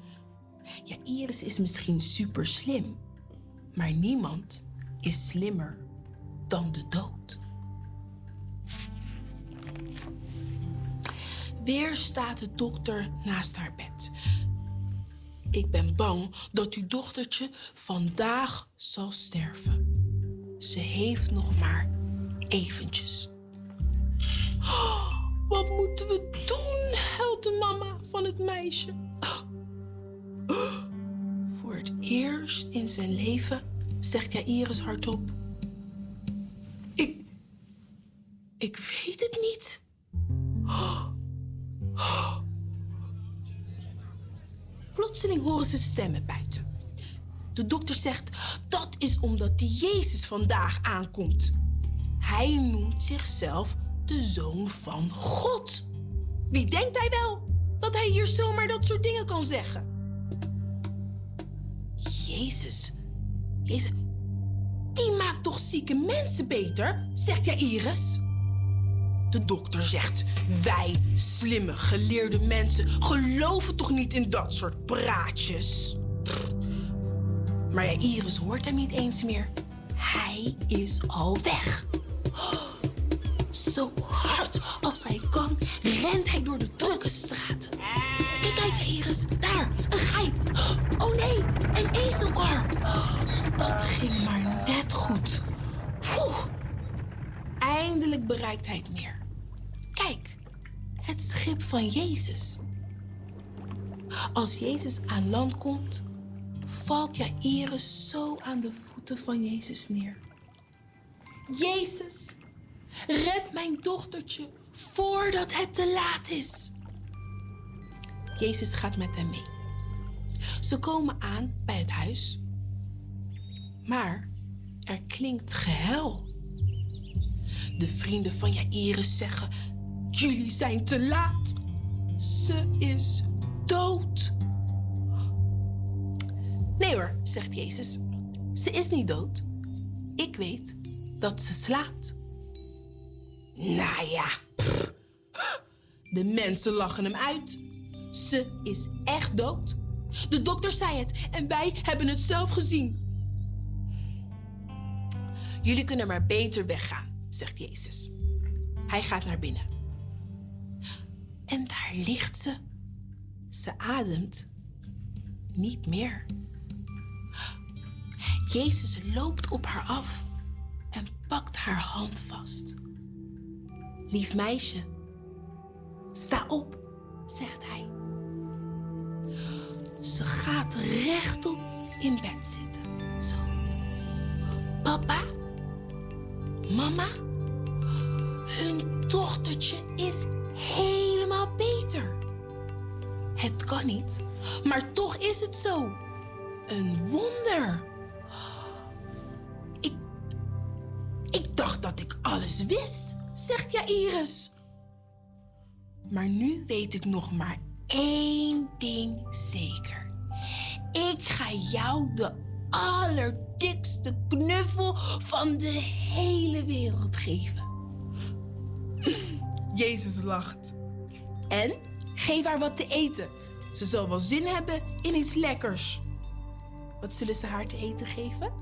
Ja, Iris is misschien super slim, maar niemand is slimmer dan de dood. Weer staat de dokter naast haar bed. Ik ben bang dat uw dochtertje vandaag zal sterven. Ze heeft nog maar eventjes. Oh, wat moeten we doen? huilt de mama van het meisje. Oh, voor het eerst in zijn leven zegt Jairus hardop. Horen ze stemmen buiten. De dokter zegt dat is omdat die Jezus vandaag aankomt. Hij noemt zichzelf de zoon van God. Wie denkt hij wel dat hij hier zomaar dat soort dingen kan zeggen? Jezus, Jezus, die maakt toch zieke mensen beter, zegt Jairus. De dokter zegt: Wij, slimme, geleerde mensen, geloven toch niet in dat soort praatjes? Maar ja, Iris hoort hem niet eens meer. Hij is al weg. Zo hard als hij kan, rent hij door de drukke straten. Kijk, kijk, Iris, daar, een geit. Oh nee, een ezelkar. Dat ging maar net goed. Eindelijk bereikt hij het meer. Het schip van Jezus. Als Jezus aan land komt, valt Jairus zo aan de voeten van Jezus neer. Jezus, red mijn dochtertje voordat het te laat is. Jezus gaat met hem mee. Ze komen aan bij het huis. Maar er klinkt gehuil. De vrienden van Jairus zeggen: Jullie zijn te laat. Ze is dood. Nee hoor, zegt Jezus. Ze is niet dood. Ik weet dat ze slaapt. Nou ja, de mensen lachen hem uit. Ze is echt dood. De dokter zei het en wij hebben het zelf gezien. Jullie kunnen maar beter weggaan, zegt Jezus. Hij gaat naar binnen. En daar ligt ze. Ze ademt niet meer. Jezus loopt op haar af en pakt haar hand vast. Lief meisje, sta op, zegt hij. Ze gaat rechtop in bed zitten. Zo. Papa, mama, hun dochtertje is helemaal beter. Het kan niet, maar toch is het zo. Een wonder. Ik. Ik dacht dat ik alles wist, zegt Jairus. Maar nu weet ik nog maar één ding zeker. Ik ga jou de allerdikste knuffel van de hele wereld geven. Jezus lacht. En geef haar wat te eten. Ze zal wel zin hebben in iets lekkers. Wat zullen ze haar te eten geven?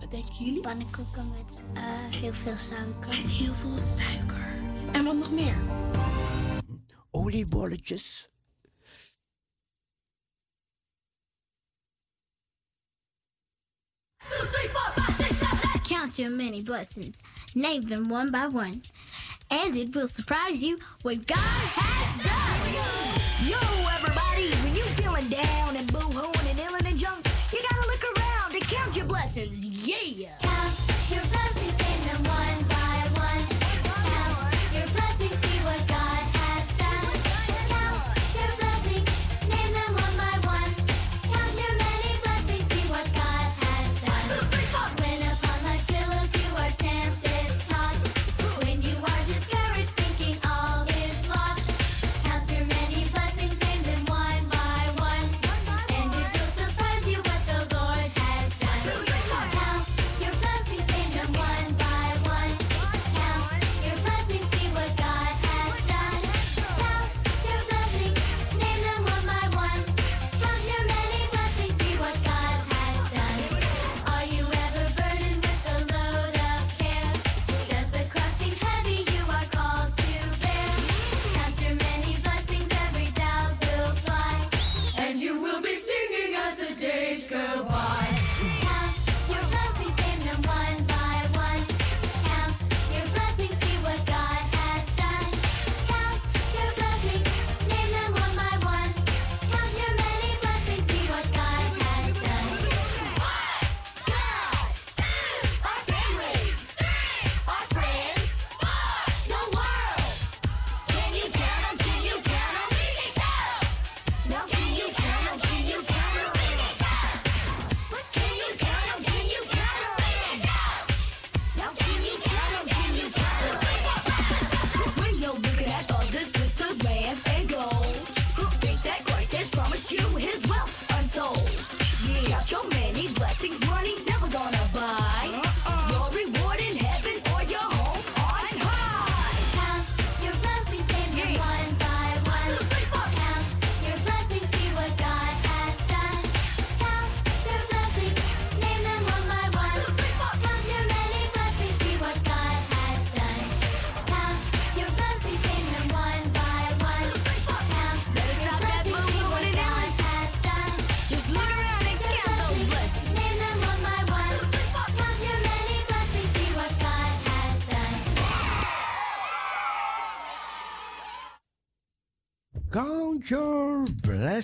Wat denken jullie? Pannenkoeken met eh, heel veel suiker. Met heel veel suiker. En wat nog meer? Oliebolletjes. Count your many blessings. Name them one by one. and it will surprise you what God has done. Yo, everybody, when you feeling down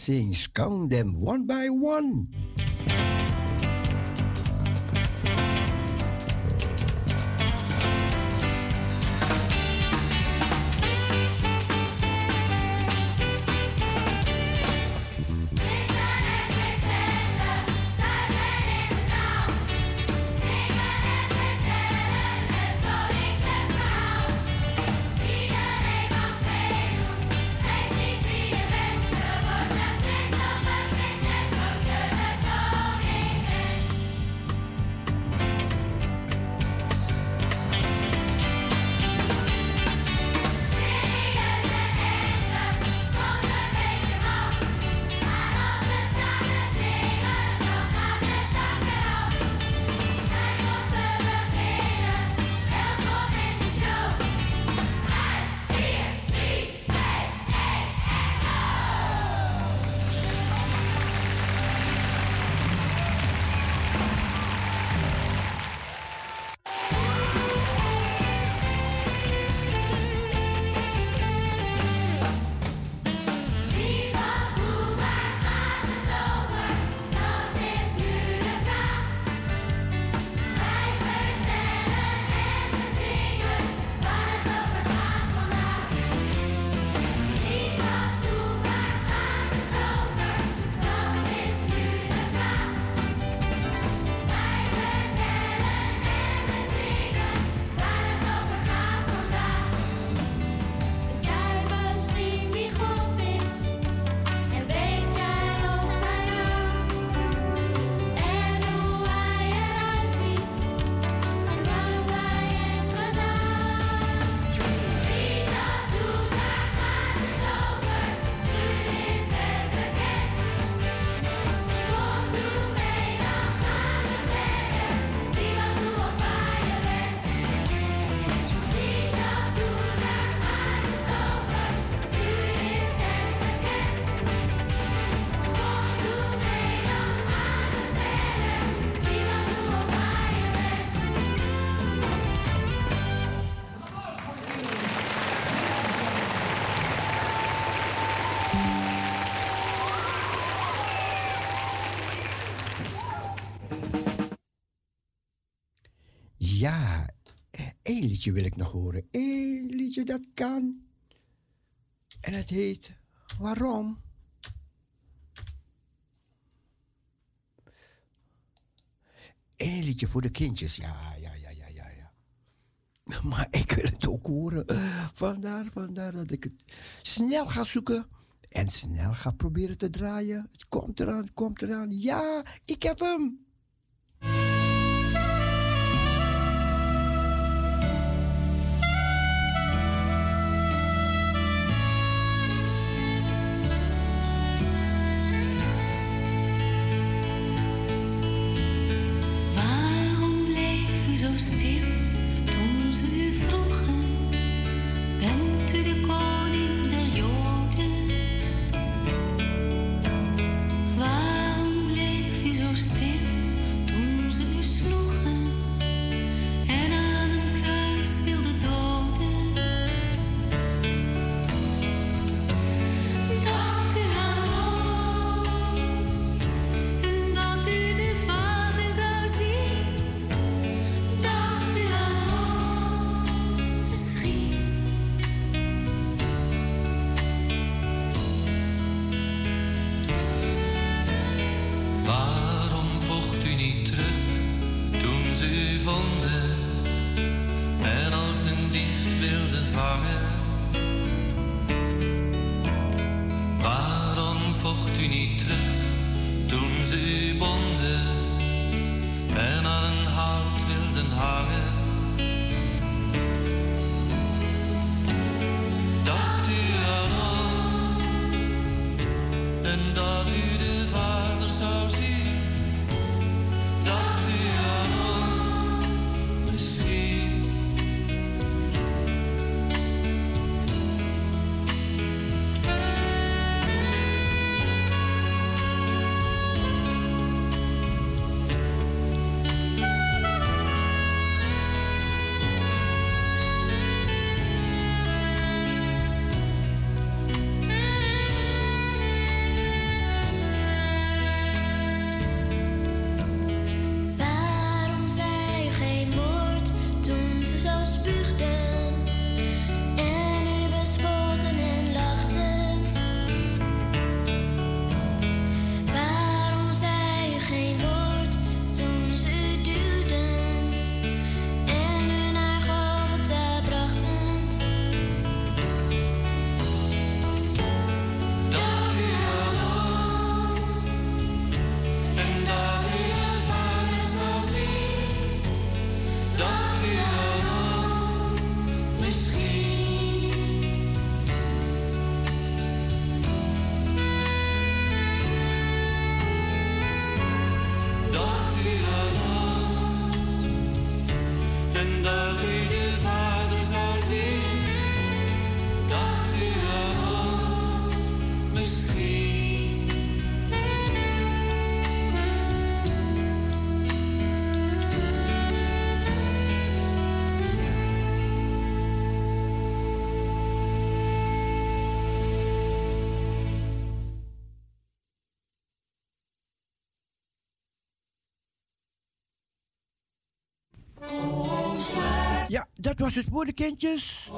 blessings. Count them one by one. Een liedje wil ik nog horen. Eén liedje dat kan. En het heet Waarom? Eén liedje voor de kindjes. Ja, ja, ja, ja, ja. ja. [LAUGHS] Maar ik wil het ook horen. Vandaar, vandaar dat ik het snel ga zoeken. En snel ga proberen te draaien. Het komt eraan, het komt eraan. Ja, ik heb hem. dat was het voor de kindjes.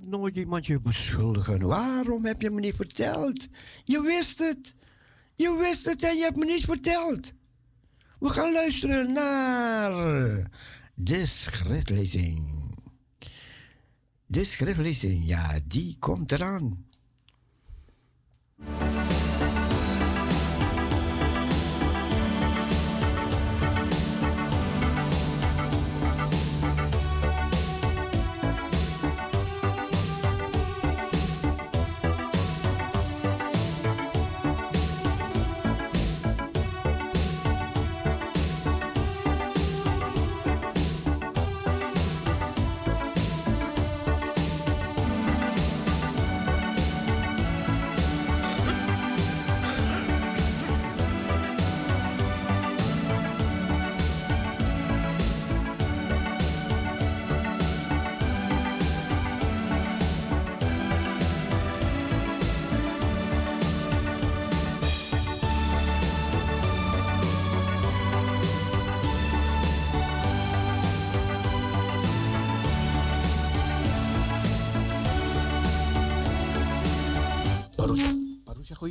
Nooit iemand je beschuldigen. Waarom heb je me niet verteld? Je wist het. Je wist het en je hebt me niet verteld. We gaan luisteren naar de schriftlezing. De schriftlezing, ja, die komt eraan.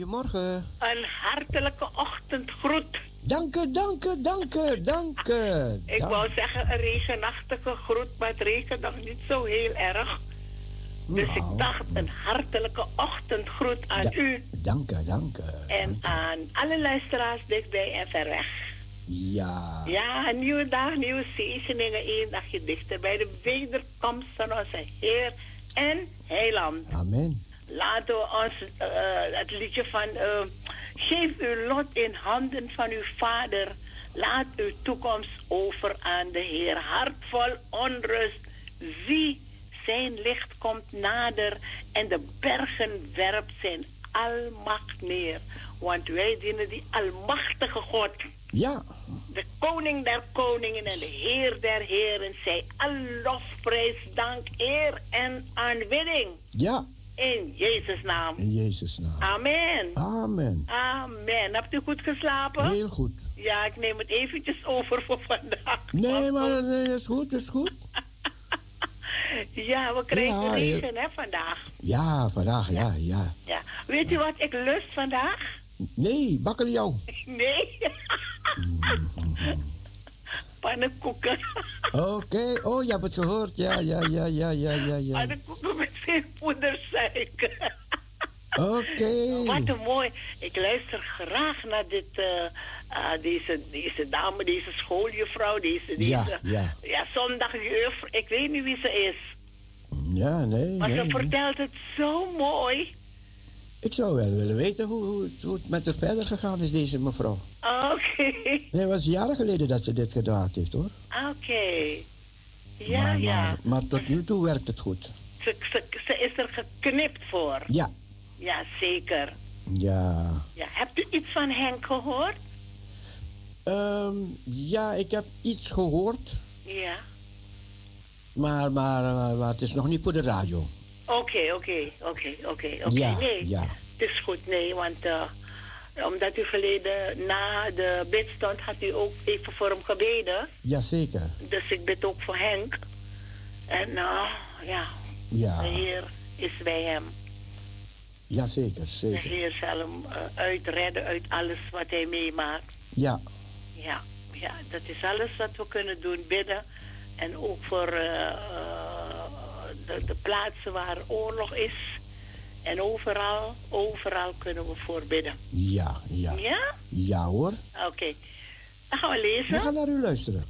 Goedemorgen. Een hartelijke ochtendgroet. Dank u, dank u, dank u, dank u. Ik Dank- wou zeggen een regenachtige groet, maar het regent nog niet zo heel erg. Dus ik dacht een hartelijke ochtendgroet aan Da- u Dank u, dank u. en aan alle luisteraars dichtbij en ver weg. Ja. Ja, een nieuwe dag, nieuwe zegeningen, één dagje dichter bij de wederkomst van onze Heer en Heiland. Amen. Laten we ons eh, het liedje van eh, Geef uw lot in handen van uw vader. Laat uw toekomst over aan de Heer. Hart vol onrust. Zie, zijn licht komt nader en de bergen werpt zijn almacht neer. Want wij dienen die almachtige God. Ja. De koning der koningen en de heer der heren. Zij al lof, prijs, dank, eer en aanbidding. Ja. In Jezus' naam. In Jezus' naam. Amen. Amen. Amen. Hebt u goed geslapen? Heel goed. Ja, ik neem het eventjes over voor vandaag. Nee, maar nee, dat is goed, dat is goed. [LAUGHS] Ja, we krijgen Ja, regen hè, vandaag. Ja, vandaag, ja, ja. Ja. Weet u wat ik lust vandaag? Nee, bakkeljauw. [LAUGHS] Nee. Pannenkoeken. Oké, oh, je hebt het gehoord. Ja, ja, ja, ja, ja, ja, ja. Pannenkoeken met veel poedersuiker. Oké. Wat een mooi. Ik luister graag naar dit, eh, ah, deze, deze dame, deze schooljuffrouw, deze, deze Ja, ja. ja, zondagjuffrouw. Ik weet niet wie ze is. Ja, nee, Maar nee, ze nee. vertelt het zo mooi. Ik zou wel willen weten hoe, hoe, het, hoe het met haar verder gegaan is, deze mevrouw. Oké. Nee, het was jaren geleden dat ze dit gedaan heeft, hoor. Oké. Ja, maar, ja. Maar, maar tot nu toe werkt het goed. Ze, ze, ze is er geknipt voor. Ja. Ja, zeker. Ja. Ja, hebt u iets van Henk gehoord? Ehm, ja, ik heb iets gehoord, Ja. maar, maar, maar, maar het is nog niet voor de radio. Oké, oké, oké, oké, oké. Ja, Nee, ja. het is goed, nee, want eh, omdat u verleden na de bidstond had u ook even voor hem gebeden. Jazeker. Dus ik bid ook voor Henk. En nou, ja, Ja, de Heer is bij hem. jazeker, De zeker. Heer zal hem eh, uitredden uit alles wat hij meemaakt. Ja, Ja, ja, dat is alles wat we kunnen doen, bidden. En ook voor de, de plaatsen waar oorlog is. En overal, overal kunnen we voor bidden. ja, ja. Ja? Ja hoor. Oké. Dan gaan we lezen. We gaan naar u luisteren.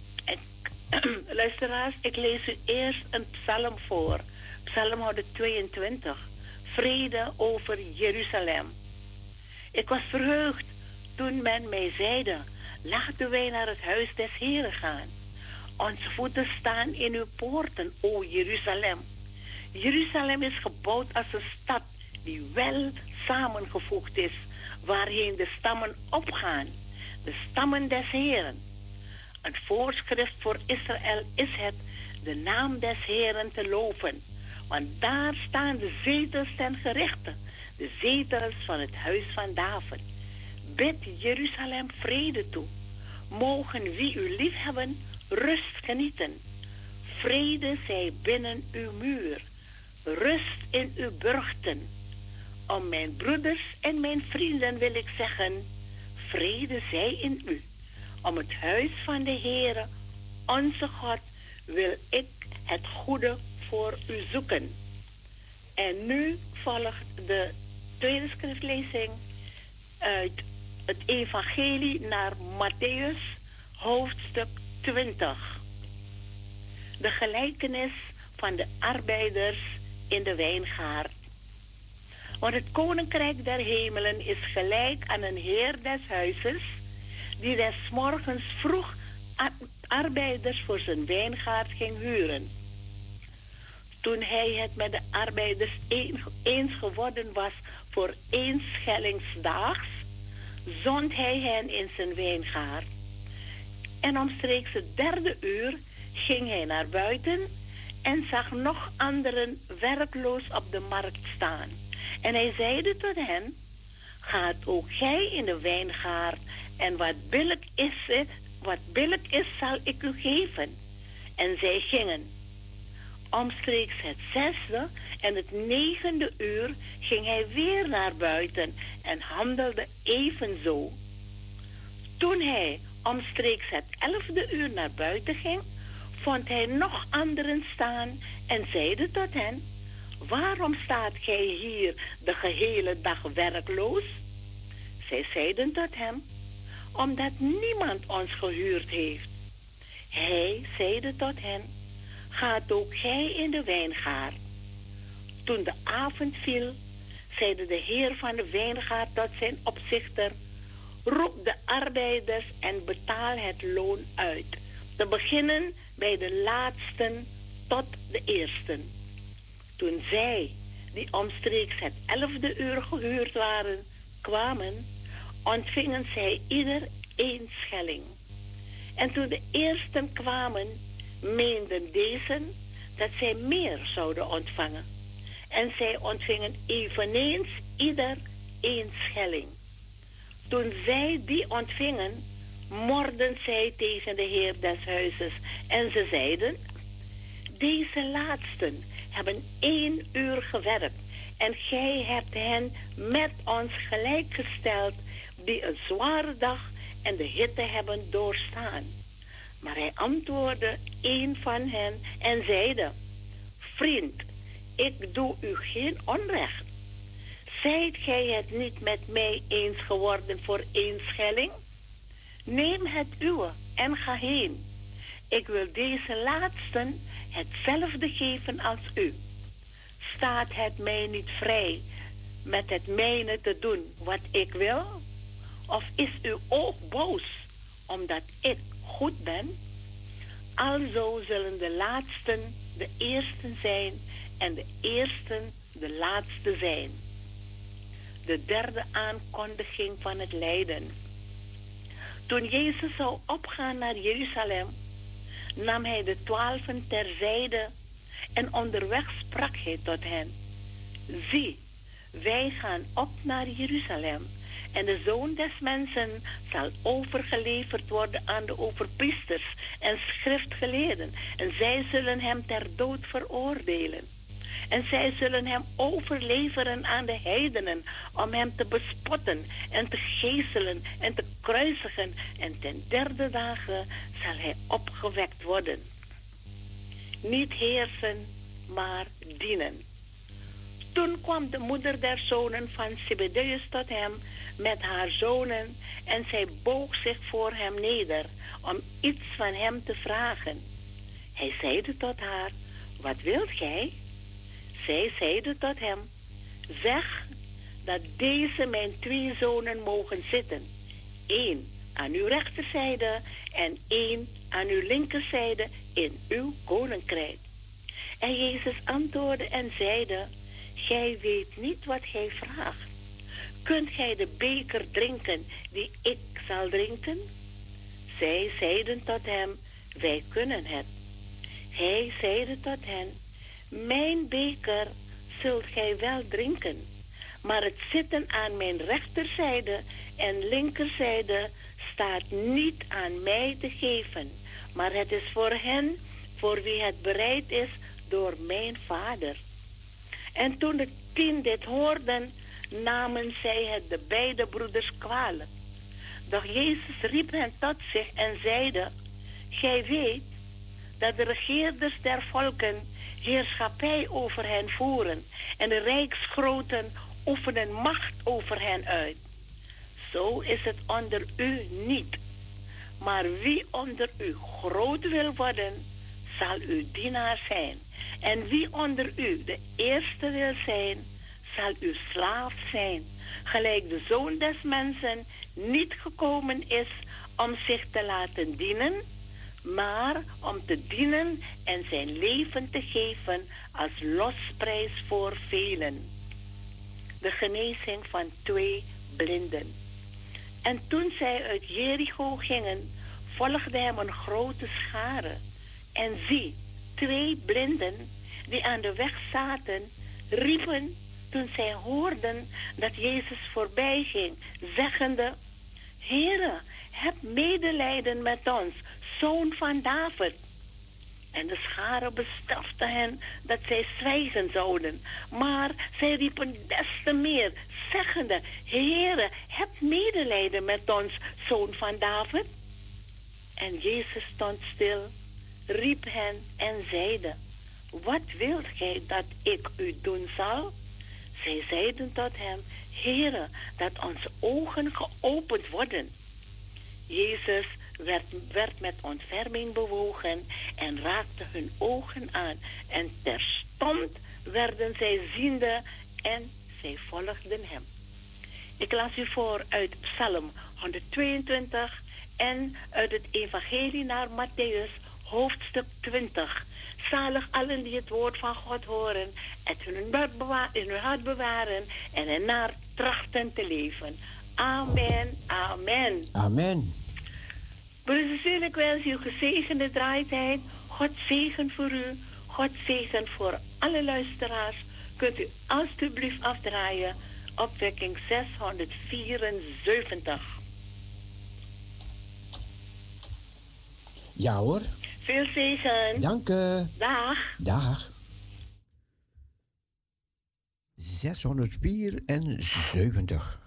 [CLEARS THROAT] Luisteraars, ik lees u eerst een psalm voor. Psalm 122. Vrede over Jeruzalem. Ik was verheugd toen men mij zeide... laten wij naar het huis des Heren gaan. Onze voeten staan in uw poorten, o Jeruzalem. Jeruzalem is gebouwd als een stad die wel samengevoegd is... waarheen de stammen opgaan. De stammen des Heren. Een voorschrift voor Israël is het de naam des Heren te loven. Want daar staan de zetels ten gerechte, de zetels van het huis van David. Bid Jeruzalem vrede toe. Mogen wie u liefhebben rust genieten. Vrede zij binnen uw muur. Rust in uw burchten. Om mijn broeders en mijn vrienden wil ik zeggen, vrede zij in u. Om het huis van de Heere, onze God, wil ik het goede voor u zoeken. En nu volgt de tweede schriftlezing uit het Evangelie naar Matthäus, hoofdstuk 20. De gelijkenis van de arbeiders in de wijngaard. Want het koninkrijk der hemelen is gelijk aan een heer des huizes, die des morgens vroeg arbeiders voor zijn wijngaard ging huren. Toen hij het met de arbeiders een- eens geworden was voor één schellingsdaags, zond hij hen in zijn wijngaard. En omstreeks het derde uur ging hij naar buiten en zag nog anderen werkloos op de markt staan. En hij zeide tot hen, gaat ook gij in de wijngaard en wat billig is, wat billig is zal ik u geven. En zij gingen. Omstreeks het zesde en het negende uur ging hij weer naar buiten en handelde evenzo. Toen hij omstreeks het elfde uur naar buiten ging, vond hij nog anderen staan en zeide tot hen, waarom staat gij hier de gehele dag werkloos? Zij zeiden tot hem, omdat niemand ons gehuurd heeft. Hij zeide tot hen, gaat ook gij in de wijngaard. Toen de avond viel, zeide de heer van de wijngaard tot zijn opzichter, roep de arbeiders en betaal het loon uit. Te beginnen bij de laatsten tot de eersten. Toen zij, die omstreeks het elfde uur gehuurd waren, kwamen, ontvingen zij ieder één schelling. En toen de eersten kwamen, meenden deze dat zij meer zouden ontvangen. En zij ontvingen eveneens ieder één schelling. Toen zij die ontvingen, morden zij tegen de heer des huizes. En ze zeiden, deze laatsten hebben één uur gewerkt. En gij hebt hen met ons gelijkgesteld, die een zware dag en de hitte hebben doorstaan. Maar hij antwoordde een van hen en zeide, Vriend, ik doe u geen onrecht. Zijt gij het niet met mij eens geworden voor één schelling? Neem het uwe en ga heen. Ik wil deze laatsten hetzelfde geven als u. Staat het mij niet vrij met het mijne te doen wat ik wil? Of is uw oog boos omdat ik goed ben? Alzo zullen de laatsten de eersten zijn en de eersten de laatste zijn. de derde aankondiging van het lijden. Toen Jezus zou opgaan naar Jeruzalem, nam hij de twaalfen terzijde en onderweg sprak hij tot hen. Zie, wij gaan op naar Jeruzalem en de zoon des mensen zal overgeleverd worden aan de overpriesters en schriftgeleerden en zij zullen hem ter dood veroordelen. En zij zullen hem overleveren aan de heidenen om hem te bespotten en te geeselen en te kruisigen. En ten derde dagen zal hij opgewekt worden. Niet heersen, maar dienen. Toen kwam de moeder der zonen van Zebedeus tot hem met haar zonen en zij boog zich voor hem neder om iets van hem te vragen. Hij zeide tot haar, wat wilt gij? Zij zeide tot hem, zeg dat deze mijn twee zonen mogen zitten. één aan uw rechterzijde en één aan uw linkerzijde in uw koninkrijk. En Jezus antwoordde en zeide, gij weet niet wat gij vraagt. Kunt gij de beker drinken die ik zal drinken? Zij zeiden tot hem, wij kunnen het. Hij zeide tot hen, mijn beker zult gij wel drinken, maar het zitten aan mijn rechterzijde en linkerzijde staat niet aan mij te geven, maar het is voor hen voor wie het bereid is door mijn vader. En toen de tien dit hoorden, namen zij het de beide broeders kwalijk. Doch Jezus riep hen tot zich en zeide, Gij weet dat de regeerders der volken heerschappij over hen voeren en de rijksgroten oefenen macht over hen uit. Zo is het onder u niet. Maar wie onder u groot wil worden, zal uw dienaar zijn. En wie onder u de eerste wil zijn, zal uw slaaf zijn. Gelijk de zoon des mensen niet gekomen is om zich te laten dienen, maar om te dienen en zijn leven te geven als losprijs voor velen. De genezing van twee blinden. En toen zij uit Jericho gingen, volgde hem een grote schare. En zie, twee blinden die aan de weg zaten, riepen toen zij hoorden dat Jezus voorbij ging, zeggende, Heere, heb medelijden met ons, zoon van David. En de schare bestrafte hen dat zij zwijgen zouden. Maar zij riepen des te meer, zeggende, Heere, heb medelijden met ons, zoon van David. En Jezus stond stil, riep hen en zeide, Wat wilt gij dat ik u doen zal? Zij zeiden tot hem, Heere, dat onze ogen geopend worden. Jezus werd, werd met ontferming bewogen en raakte hun ogen aan. En terstond werden zij ziende en zij volgden hem. Ik las u voor uit Psalm 122 en uit het Evangelie naar Matthäus, hoofdstuk 20. Zalig allen die het woord van God horen, het in hun, hart bewaren en ernaar trachten te leven. Amen, amen. Amen. Broeders en ik wens u gezegende draaitijd. God zegen voor u. God zegen voor alle luisteraars. Kunt u alstublieft afdraaien. Opwekking 674. Ja hoor. Veel zegen. Dank u. Dag. Dag. 674.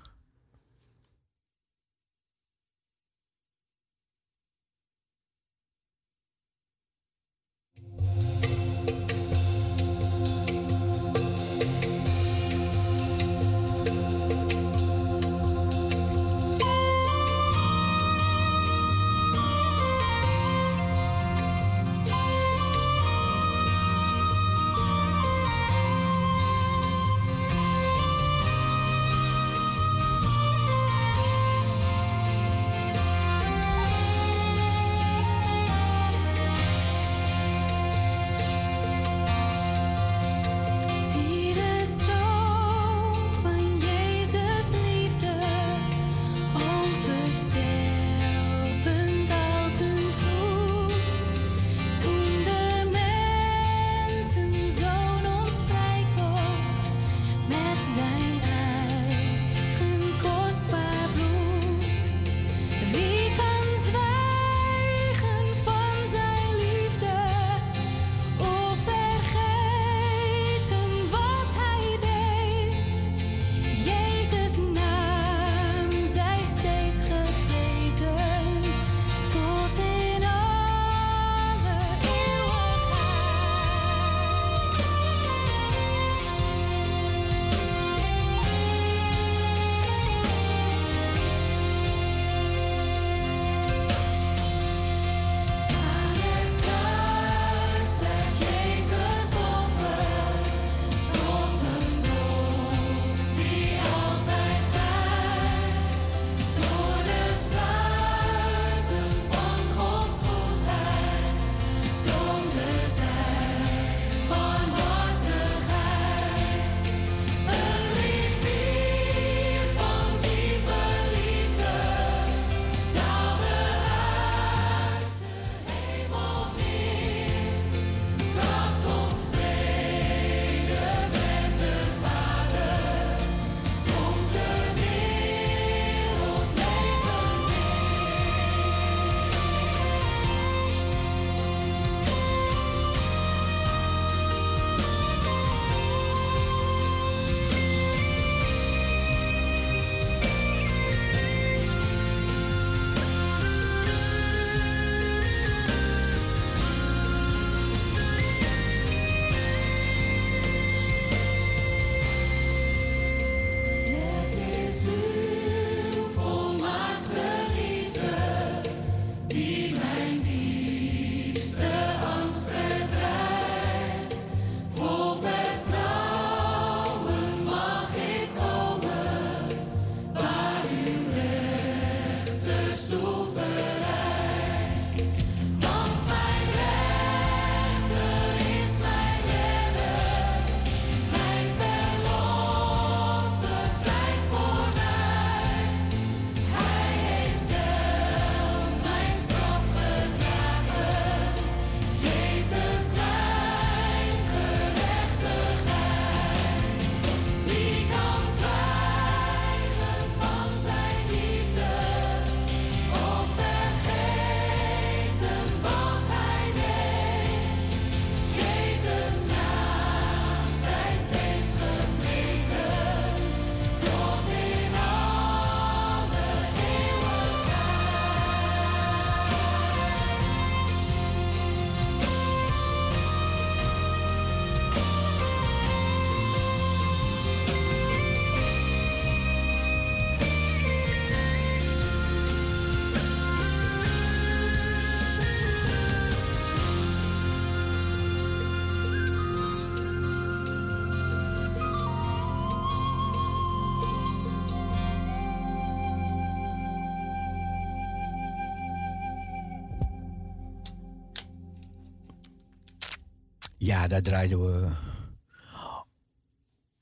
Ja, daar draaiden we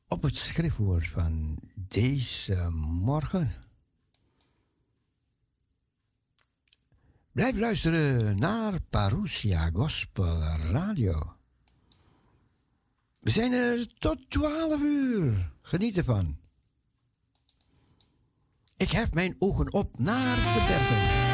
op het schriftwoord van deze morgen. Blijf luisteren naar Parousia Gospel Radio. We zijn er tot 12 uur. Geniet ervan. Ik heb mijn ogen op naar de bergen.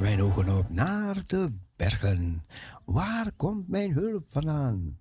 mijn ogen op naar de bergen. Waar komt mijn hulp vandaan?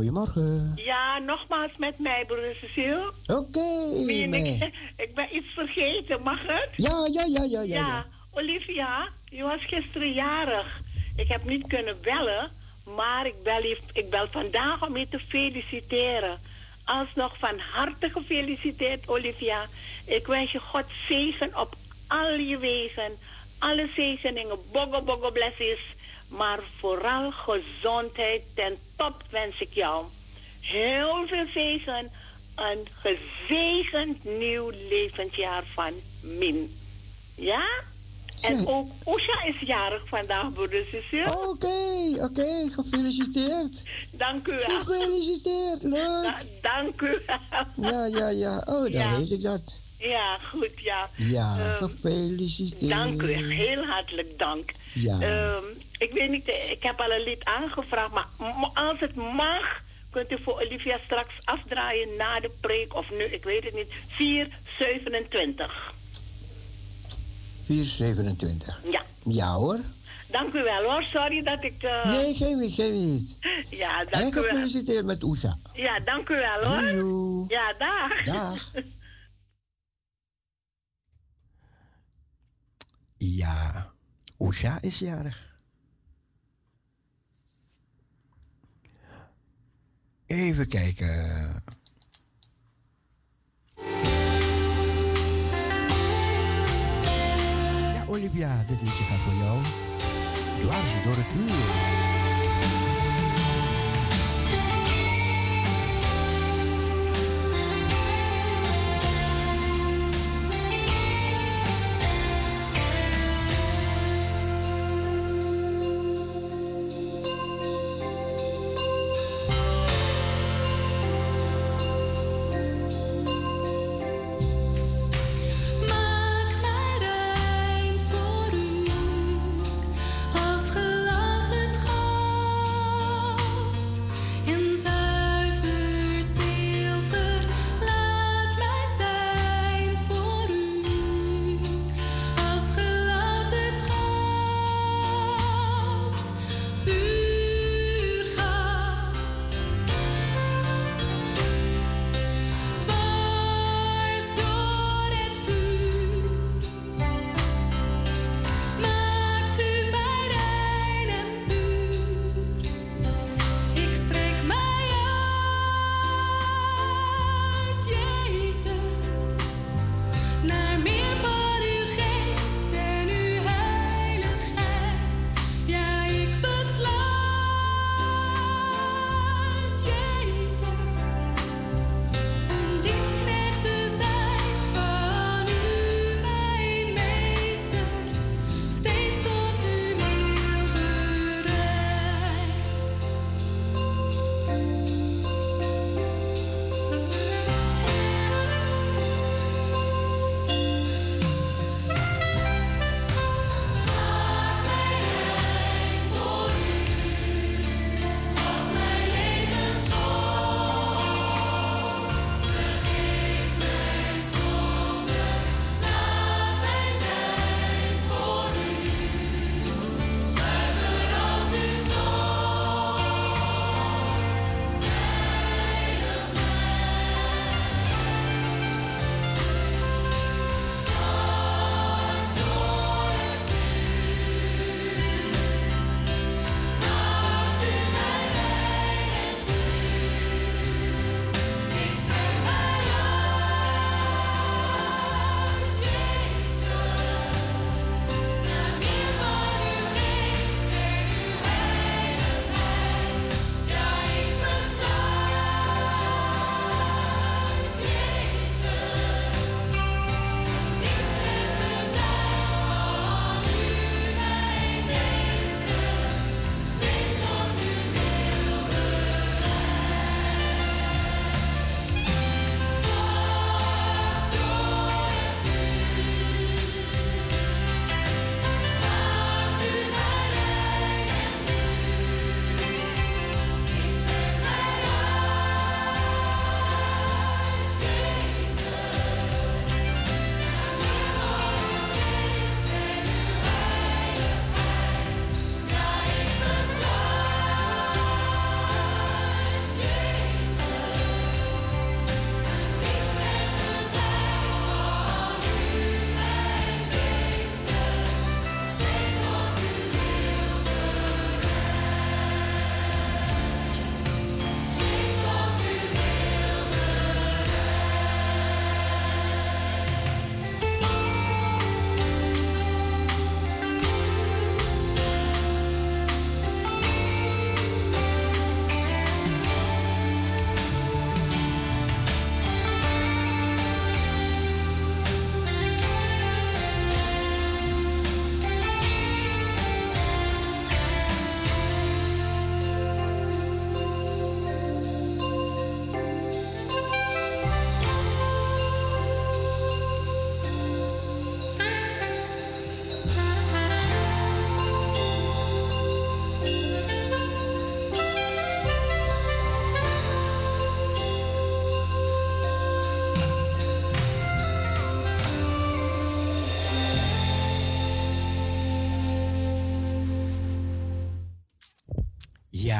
Goedemorgen. Ja, nogmaals met mij, Cecile. Oké, ik, [LAUGHS] ik ben iets vergeten, mag het? Ja, ja, ja, ja, ja. Ja, ja. Olivia, je was gisteren jarig. Ik heb niet kunnen bellen, maar ik bel, je, ik bel vandaag om je te feliciteren. Alsnog van harte gefeliciteerd, Olivia. Ik wens je God zegen op al je wegen. Alle zegeningen, bogo bogo blessings. Maar vooral gezondheid ten top wens ik jou. Heel veel zegen. Een gezegend nieuw levensjaar van Min. Ja? En ook Oesha is jarig vandaag, broeder. Oké, oké, gefeliciteerd. Dank u wel. Gefeliciteerd, leuk. Da- dank u wel. Ja, ja, ja. Oh, dan Ja. weet ik dat. Ja, goed, ja. Ja, Ehm, gefeliciteerd. Dank u, heel hartelijk dank. Ja. Ehm, ik weet niet, eh, ik heb al een lied aangevraagd, maar als het mag, kunt u voor Olivia straks afdraaien na de preek, of nu, ik weet het niet, 427. 427. Ja, Ja hoor. dank u wel hoor, sorry dat ik... eh, Nee, geen geen niet. [LAUGHS] Ja, En dank u wel. gefeliciteerd met Oesa. Ja, dank u wel hoor. Hallo. Ja, dag. Dag. [LAUGHS] Ja, Oesha is jarig. Even kijken. Ja, Olivia, dit liedje gaat voor jou. Dwars door het uur.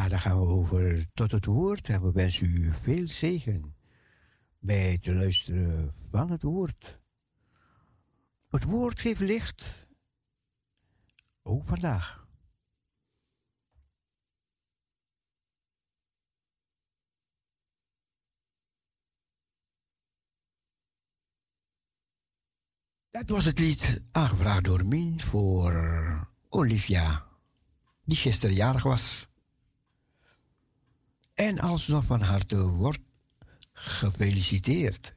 Ja, dan gaan we over tot het woord en we wensen u veel zegen bij het luisteren van het woord. Het woord geeft licht, ook vandaag. Dat was het lied aangevraagd door Mien voor Olivia, die gisteren jarig was. En alsnog van harte wordt gefeliciteerd.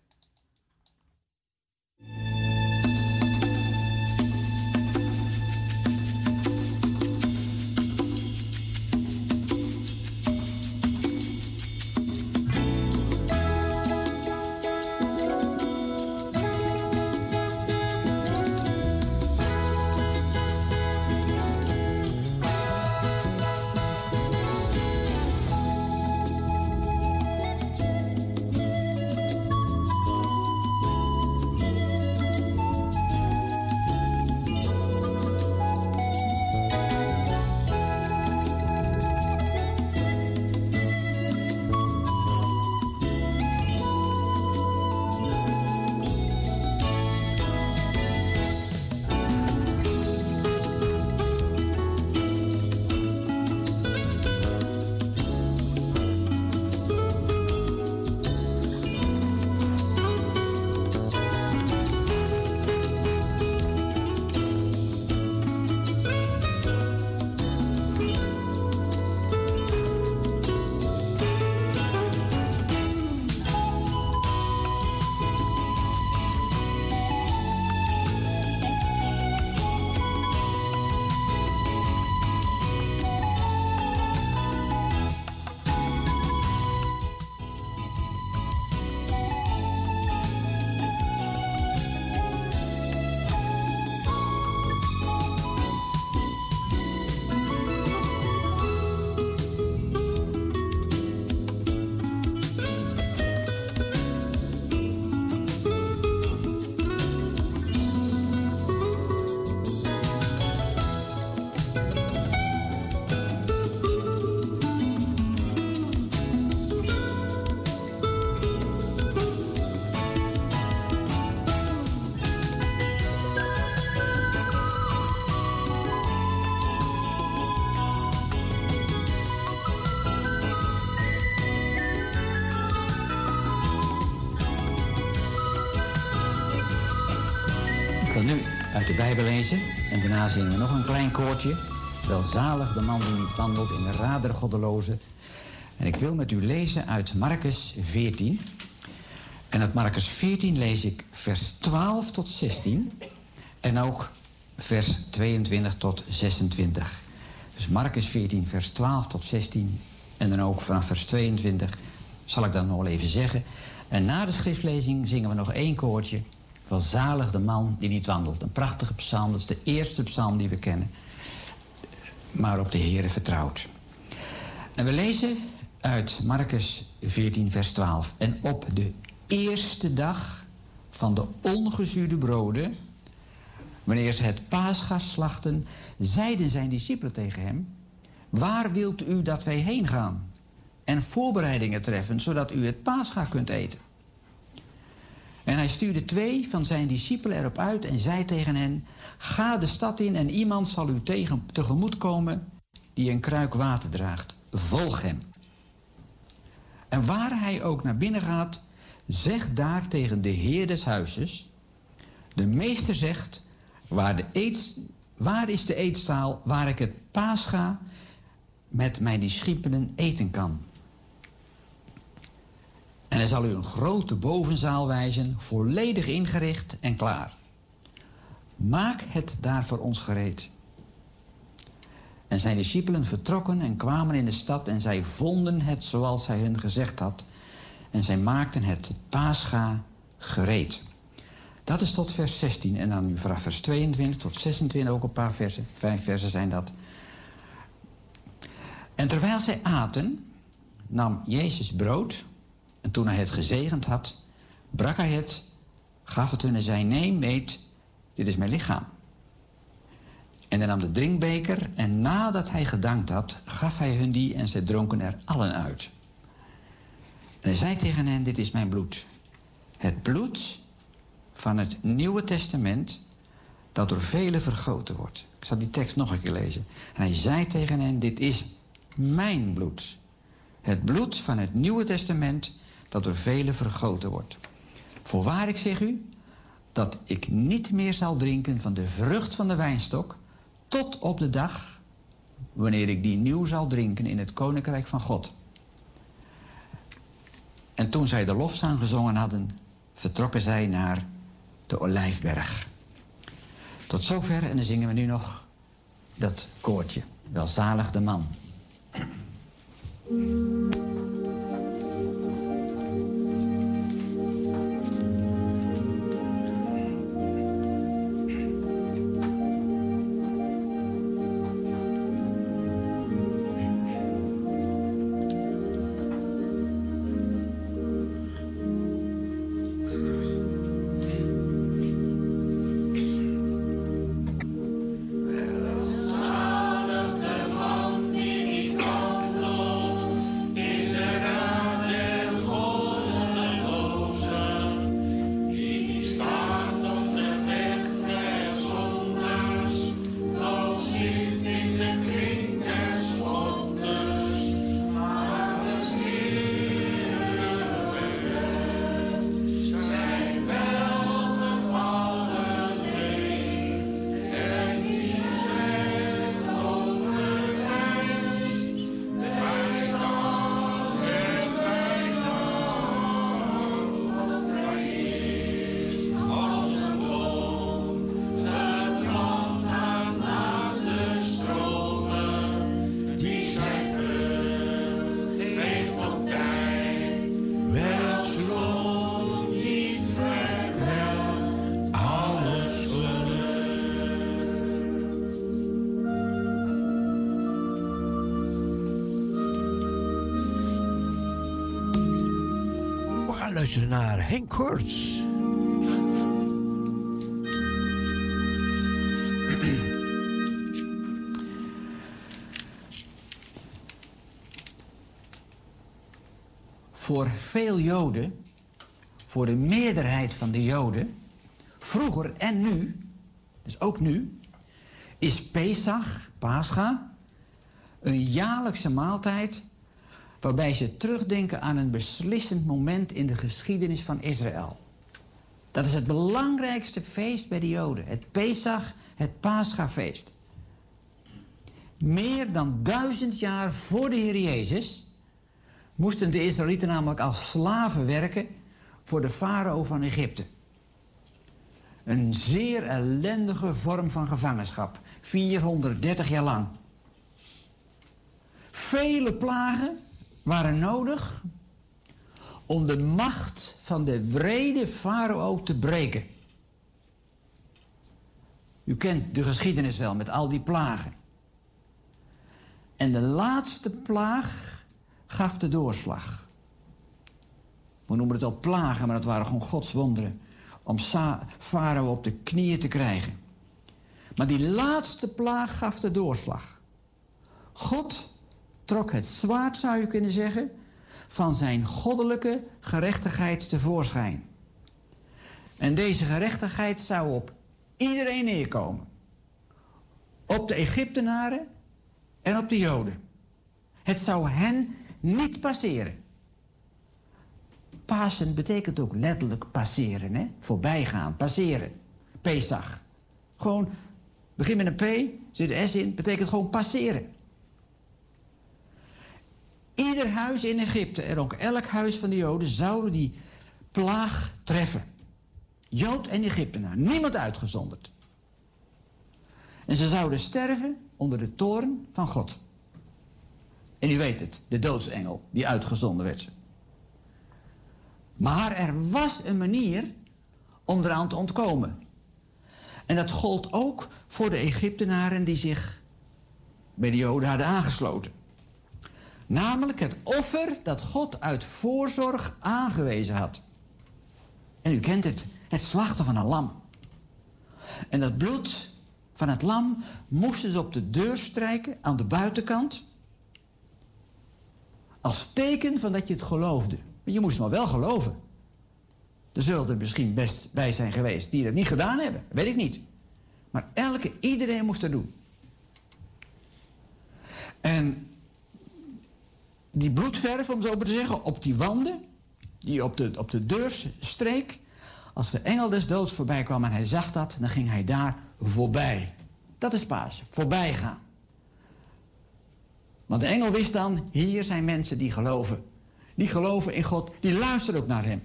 En daarna zingen we nog een klein koortje. Welzalig de man die niet wandelt in de rader goddeloze. En ik wil met u lezen uit Marcus 14. En uit Marcus 14 lees ik vers 12 tot 16 en ook vers 22 tot 26. Dus Marcus 14, vers 12 tot 16 en dan ook vanaf vers 22 zal ik dan nog wel even zeggen. En na de schriftlezing zingen we nog één koortje. Welzalig de man die niet wandelt. Een prachtige psalm, dat is de eerste psalm die we kennen. Maar op de Heere vertrouwt. En we lezen uit Marcus 14, vers 12. En op de eerste dag van de ongezuurde broden, wanneer ze het paascha slachten, zeiden zijn discipelen tegen hem: Waar wilt u dat wij heen gaan? En voorbereidingen treffen, zodat u het paascha kunt eten. En hij stuurde twee van zijn discipelen erop uit en zei tegen hen: Ga de stad in en iemand zal u tegen, tegemoet komen die een kruik water draagt. Volg hem. En waar hij ook naar binnen gaat, zeg daar tegen de heer des huizes: De meester zegt: Waar, de waar is de eetstaal waar ik het paascha met mijn discipelen eten kan? En hij zal u een grote bovenzaal wijzen, volledig ingericht en klaar. Maak het daar voor ons gereed. En zijn discipelen vertrokken en kwamen in de stad en zij vonden het zoals hij hun gezegd had. En zij maakten het paascha gereed. Dat is tot vers 16 en dan nu vanaf vers 22 tot 26 ook een paar versen. Vijf versen zijn dat. En terwijl zij aten, nam Jezus brood en toen hij het gezegend had, brak hij het, gaf het hun en zei: Neem, eet, dit is mijn lichaam. En hij nam de drinkbeker en nadat hij gedankt had, gaf hij hun die en zij dronken er allen uit. En hij zei tegen hen, dit is mijn bloed. Het bloed van het Nieuwe Testament dat door velen vergoten wordt. Ik zal die tekst nog een keer lezen. En hij zei tegen hen, dit is mijn bloed. Het bloed van het Nieuwe Testament dat door velen vergoten wordt. Voorwaar ik zeg u, dat ik niet meer zal drinken van de vrucht van de wijnstok... tot op de dag wanneer ik die nieuw zal drinken in het koninkrijk van God. En toen zij de lofzang gezongen hadden, vertrokken zij naar de Olijfberg. Tot zover en dan zingen we nu nog dat koortje. Welzalig de man. Naar Henk Koorts. Voor veel Joden, voor de meerderheid van de Joden, vroeger en nu, dus ook nu, is Pesach, Pascha, een jaarlijkse maaltijd waarbij ze terugdenken aan een beslissend moment in de geschiedenis van Israël. Dat is het belangrijkste feest bij de Joden, het Pesach, het Paschafeest. Meer dan duizend jaar voor de Heer Jezus moesten de Israëlieten namelijk als slaven werken voor de farao van Egypte. Een zeer ellendige vorm van gevangenschap, 430 jaar lang. Vele plagen waren nodig om de macht van de wrede farao te breken. U kent de geschiedenis wel met al die plagen. En de laatste plaag gaf de doorslag. We noemen het al plagen, maar dat waren gewoon Gods wonderen. Om Farao op de knieën te krijgen. Maar die laatste plaag gaf de doorslag. God trok het zwaard, zou je kunnen zeggen, van zijn goddelijke gerechtigheid tevoorschijn. En deze gerechtigheid zou op iedereen neerkomen. Op de Egyptenaren en op de Joden. Het zou hen niet passeren. Pasen betekent ook letterlijk passeren, hè? Voorbijgaan, passeren. Pesach. Gewoon, begin met een P, zit een S in, betekent gewoon passeren. Ieder huis in Egypte en ook elk huis van de Joden zouden die plaag treffen. Jood en Egyptenaar, niemand uitgezonderd. En ze zouden sterven onder de toorn van God. En u weet het, de doodsengel die uitgezonden werd. Maar er was een manier om eraan te ontkomen. En dat gold ook voor de Egyptenaren die zich bij de Joden hadden aangesloten. Namelijk het offer dat God uit voorzorg aangewezen had. En u kent het, het slachten van een lam. En dat bloed van het lam moesten ze op de deur strijken aan de buitenkant. Als teken van dat je het geloofde. Maar je moest maar wel geloven. Er zullen er misschien best bij zijn geweest die dat niet gedaan hebben. Weet ik niet. Maar elke, iedereen moest dat doen. En die bloedverf, om zo maar te zeggen, op die wanden, die op de, op de deur streek. Als de engel des doods voorbij kwam en hij zag dat, dan ging hij daar voorbij. Dat is paas, voorbij gaan. Want de engel wist dan, hier zijn mensen die geloven. Die geloven in God, die luisteren ook naar hem.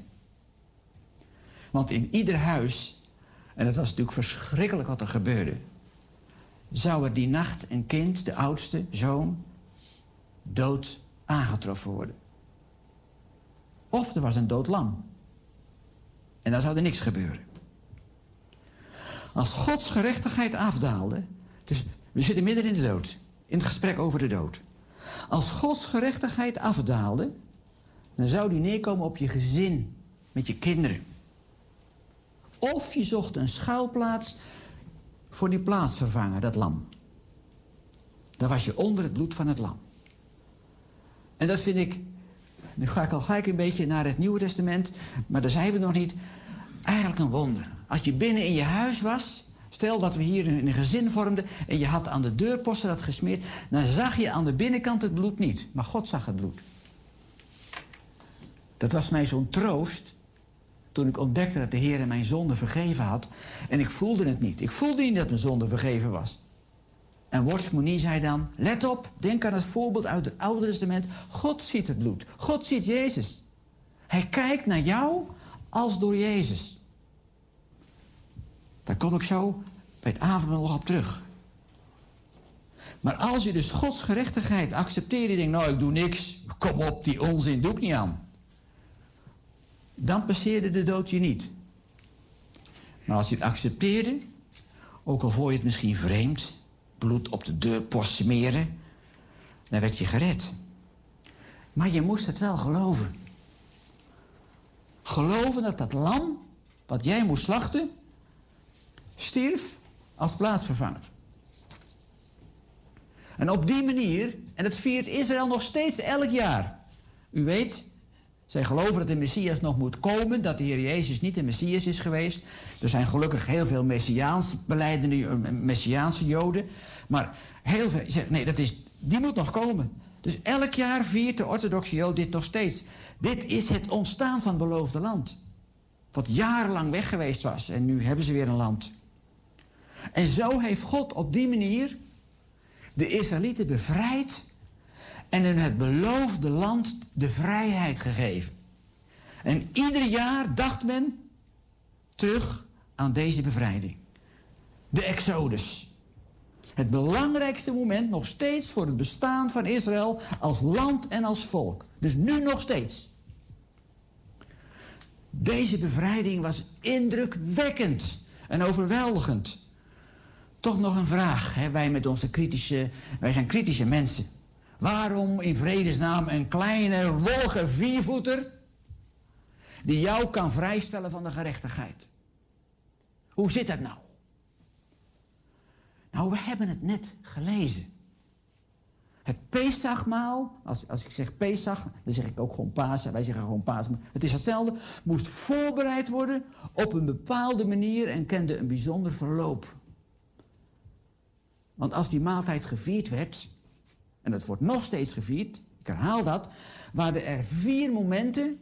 Want in ieder huis, en het was natuurlijk verschrikkelijk wat er gebeurde, zou er die nacht een kind, de oudste zoon, dood aangetroffen worden. Of er was een dood lam. En dan zou er niks gebeuren. Als Gods gerechtigheid afdaalde, dus we zitten midden in de dood, in het gesprek over de dood. Als Gods gerechtigheid afdaalde, dan zou die neerkomen op je gezin, met je kinderen. Of je zocht een schuilplaats voor die plaatsvervanger, dat lam. Dan was je onder het bloed van het lam. En dat vind ik, nu ga ik al gelijk een beetje naar het Nieuwe Testament, maar daar zijn we nog niet, eigenlijk een wonder. Als je binnen in je huis was, stel dat we hier een gezin vormden en je had aan de deurposten dat gesmeerd, dan zag je aan de binnenkant het bloed niet, maar God zag het bloed. Dat was mij zo'n troost toen ik ontdekte dat de Heer mijn zonde vergeven had. En ik voelde het niet. Ik voelde niet dat mijn zonde vergeven was. En Watchmoni zei dan, let op, denk aan het voorbeeld uit het Oude Testament. God ziet het bloed. God ziet Jezus. Hij kijkt naar jou als door Jezus. Daar kom ik zo bij het avondmaal nog op terug. Maar als je dus Gods gerechtigheid accepteert... en denkt, nou, ik doe niks. Kom op, die onzin doe ik niet aan. Dan passeerde de dood je niet. Maar als je het accepteerde... ook al vond je het misschien vreemd... bloed op de deurpost smeren... dan werd je gered. Maar je moest het wel geloven. Geloven dat dat lam... wat jij moest slachten... stierf als plaatsvervanger. En op die manier, en dat viert Israël nog steeds elk jaar. U weet, zij geloven dat de Messias nog moet komen, dat de Heer Jezus niet de Messias is geweest. Er zijn gelukkig heel veel Messiaans beleidende, eh, Messiaanse Joden. Maar heel veel zeggen, nee, dat is, die moet nog komen. Dus elk jaar viert de orthodoxe Jood dit nog steeds. Dit is het ontstaan van het beloofde land. Wat jarenlang weg geweest was en nu hebben ze weer een land. En zo heeft God op die manier de Israëlieten bevrijd en in het beloofde land de vrijheid gegeven. En ieder jaar dacht men terug aan deze bevrijding. De Exodus. Het belangrijkste moment nog steeds voor het bestaan van Israël als land en als volk. Dus nu nog steeds. Deze bevrijding was indrukwekkend en overweldigend. Toch nog een vraag, hè? wij met onze kritische, wij zijn kritische mensen. Waarom in vredesnaam een kleine, wollige viervoeter die jou kan vrijstellen van de gerechtigheid? Hoe zit dat nou? Nou, we hebben het net gelezen. Het Pesachmaal, als, als ik zeg Pesach, dan zeg ik ook gewoon Pasen. Wij zeggen gewoon Pasen. maar Het is hetzelfde. Moest voorbereid worden op een bepaalde manier en kende een bijzonder verloop. Want als die maaltijd gevierd werd, en dat wordt nog steeds gevierd, ik herhaal dat, waren er vier momenten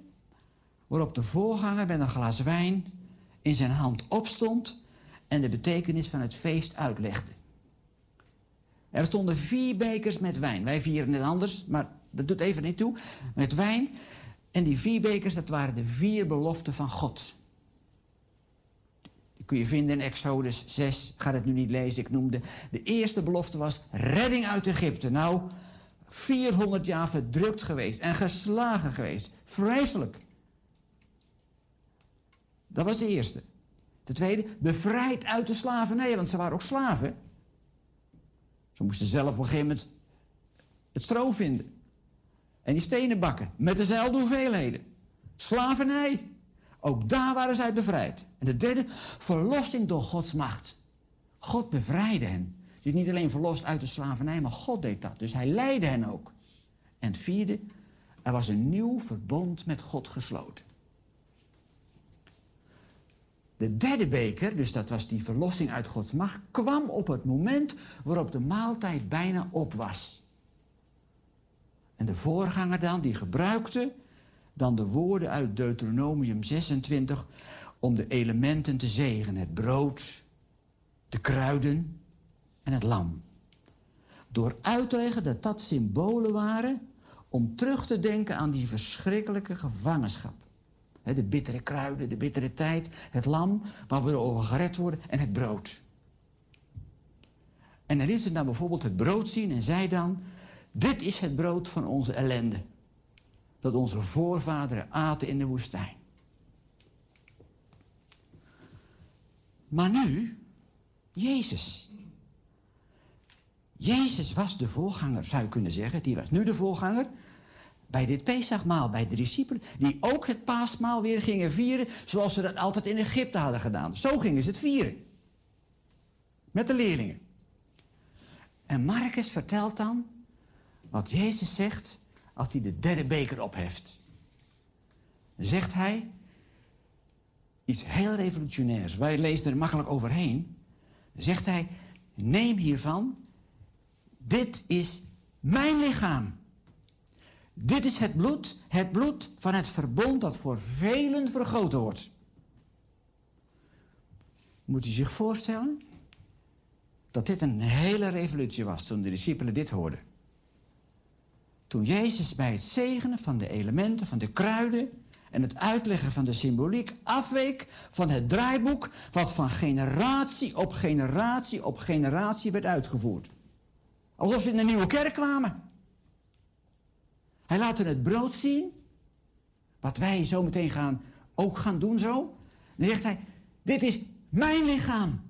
waarop de voorganger met een glas wijn in zijn hand opstond en de betekenis van het feest uitlegde. Er stonden vier bekers met wijn. Wij vieren het anders, maar dat doet even niet toe. Met wijn. En die vier bekers, dat waren de vier beloften van God. Kun je vinden in Exodus 6. Ik ga het nu niet lezen, ik noemde. De eerste belofte was redding uit Egypte. Nou, 400 jaar verdrukt geweest en geslagen geweest. Vreselijk. Dat was de eerste. De tweede, bevrijd uit de slavernij, want ze waren ook slaven. Ze moesten zelf op een gegeven moment het stro vinden. En die stenen bakken, met dezelfde hoeveelheden. Slavernij. Ook daar waren zij bevrijd. En de derde, verlossing door Gods macht. God bevrijdde hen. Ze is niet alleen verlost uit de slavernij, maar God deed dat. Dus hij leidde hen ook. En het vierde, er was een nieuw verbond met God gesloten. De derde beker, dus dat was die verlossing uit Gods macht, kwam op het moment waarop de maaltijd bijna op was. En de voorganger dan, die gebruikte dan de woorden uit Deuteronomium 26 om de elementen te zegenen. Het brood, de kruiden en het lam. Door uit te leggen dat dat symbolen waren om terug te denken aan die verschrikkelijke gevangenschap. De bittere kruiden, de bittere tijd, het lam waar we over gered worden en het brood. En dan liet ze dan bijvoorbeeld het brood zien en zei dan... dit is het brood van onze ellende. Dat onze voorvaderen aten in de woestijn. Maar nu, Jezus. Jezus was de voorganger, zou je kunnen zeggen. Die was nu de voorganger bij dit Pesachmaal, bij de discipelen. Die ook het paasmaal weer gingen vieren zoals ze dat altijd in Egypte hadden gedaan. Zo gingen ze het vieren. Met de leerlingen. En Marcus vertelt dan wat Jezus zegt als hij de derde beker opheft. Zegt hij iets heel revolutionairs. Wij lezen er makkelijk overheen. Zegt hij, neem hiervan, dit is mijn lichaam. Dit is het bloed, het bloed van het verbond dat voor velen vergoten wordt. Moet u zich voorstellen dat dit een hele revolutie was toen de discipelen dit hoorden. Toen Jezus bij het zegenen van de elementen, van de kruiden en het uitleggen van de symboliek afweek van het draaiboek wat van generatie op generatie op generatie werd uitgevoerd. Alsof ze in een nieuwe kerk kwamen. Hij laat het brood zien, wat wij zo meteen gaan, ook gaan doen zo. Dan zegt hij, dit is mijn lichaam.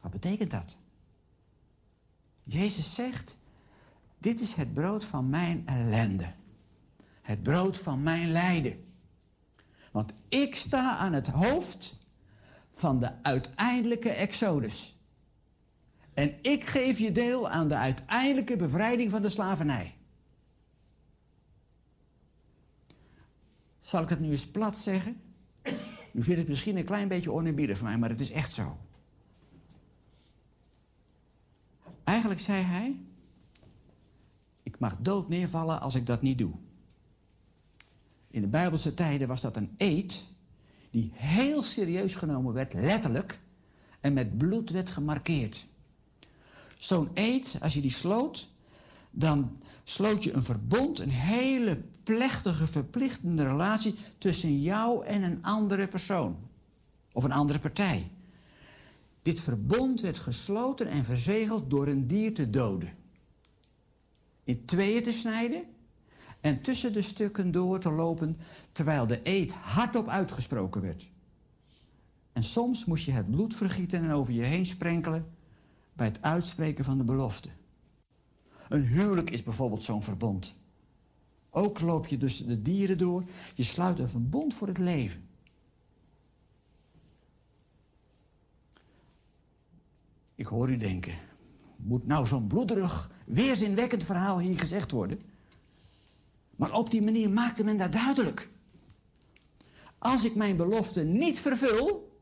Wat betekent dat? Jezus zegt, dit is het brood van mijn ellende. Het brood van mijn lijden. Want ik sta aan het hoofd van de uiteindelijke exodus. En ik geef je deel aan de uiteindelijke bevrijding van de slavernij. Zal ik het nu eens plat zeggen? U vindt het misschien een klein beetje oneerbiedig van mij, maar het is echt zo. Eigenlijk zei hij: Ik mag dood neervallen als ik dat niet doe. In de Bijbelse tijden was dat een eed die heel serieus genomen werd, letterlijk, en met bloed werd gemarkeerd. Zo'n eed, als je die sloot, dan sloot je een verbond, een hele plechtige, verplichtende relatie tussen jou en een andere persoon. Of een andere partij. Dit verbond werd gesloten en verzegeld door een dier te doden. In tweeën te snijden en tussen de stukken door te lopen terwijl de eed hardop uitgesproken werd. En soms moest je het bloed vergieten en over je heen sprenkelen bij het uitspreken van de belofte. Een huwelijk is bijvoorbeeld zo'n verbond. Ook loop je dus de dieren door. Je sluit een verbond voor het leven. Ik hoor u denken, moet nou zo'n bloederig, weerzinwekkend verhaal hier gezegd worden? Maar op die manier maakte men dat duidelijk. Als ik mijn belofte niet vervul,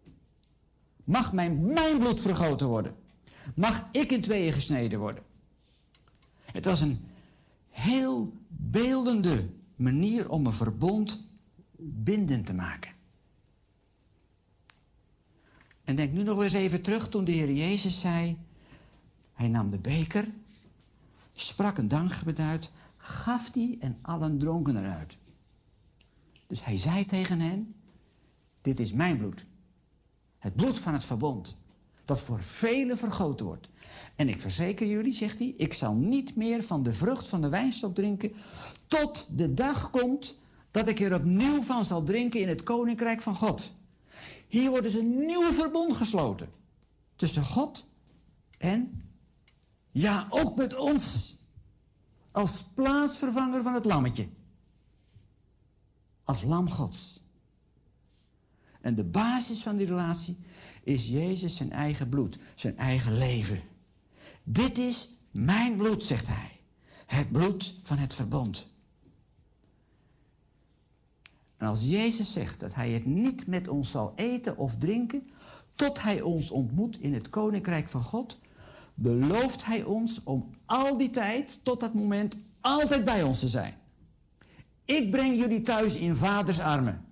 mag mijn, mijn bloed vergoten worden. Mag ik in tweeën gesneden worden. Het was een heel beeldende manier om een verbond bindend te maken. En denk nu nog eens even terug toen de Heer Jezus zei... Hij nam de beker, sprak een dankgebed uit, gaf die en allen dronken eruit. Dus hij zei tegen hen, dit is mijn bloed. Het bloed van het verbond, dat voor velen vergoten wordt. En ik verzeker jullie, zegt hij, ik zal niet meer van de vrucht van de wijnstok drinken... tot de dag komt dat ik er opnieuw van zal drinken in het koninkrijk van God. Hier wordt dus een nieuw verbond gesloten. Tussen God en, ja, ook met ons. Als plaatsvervanger van het lammetje. Als lam Gods. En de basis van die relatie is Jezus zijn eigen bloed, zijn eigen leven. Dit is mijn bloed, zegt hij. Het bloed van het verbond. En als Jezus zegt dat hij het niet met ons zal eten of drinken, tot hij ons ontmoet in het koninkrijk van God, belooft hij ons om al die tijd, tot dat moment, altijd bij ons te zijn. Ik breng jullie thuis in vaders armen.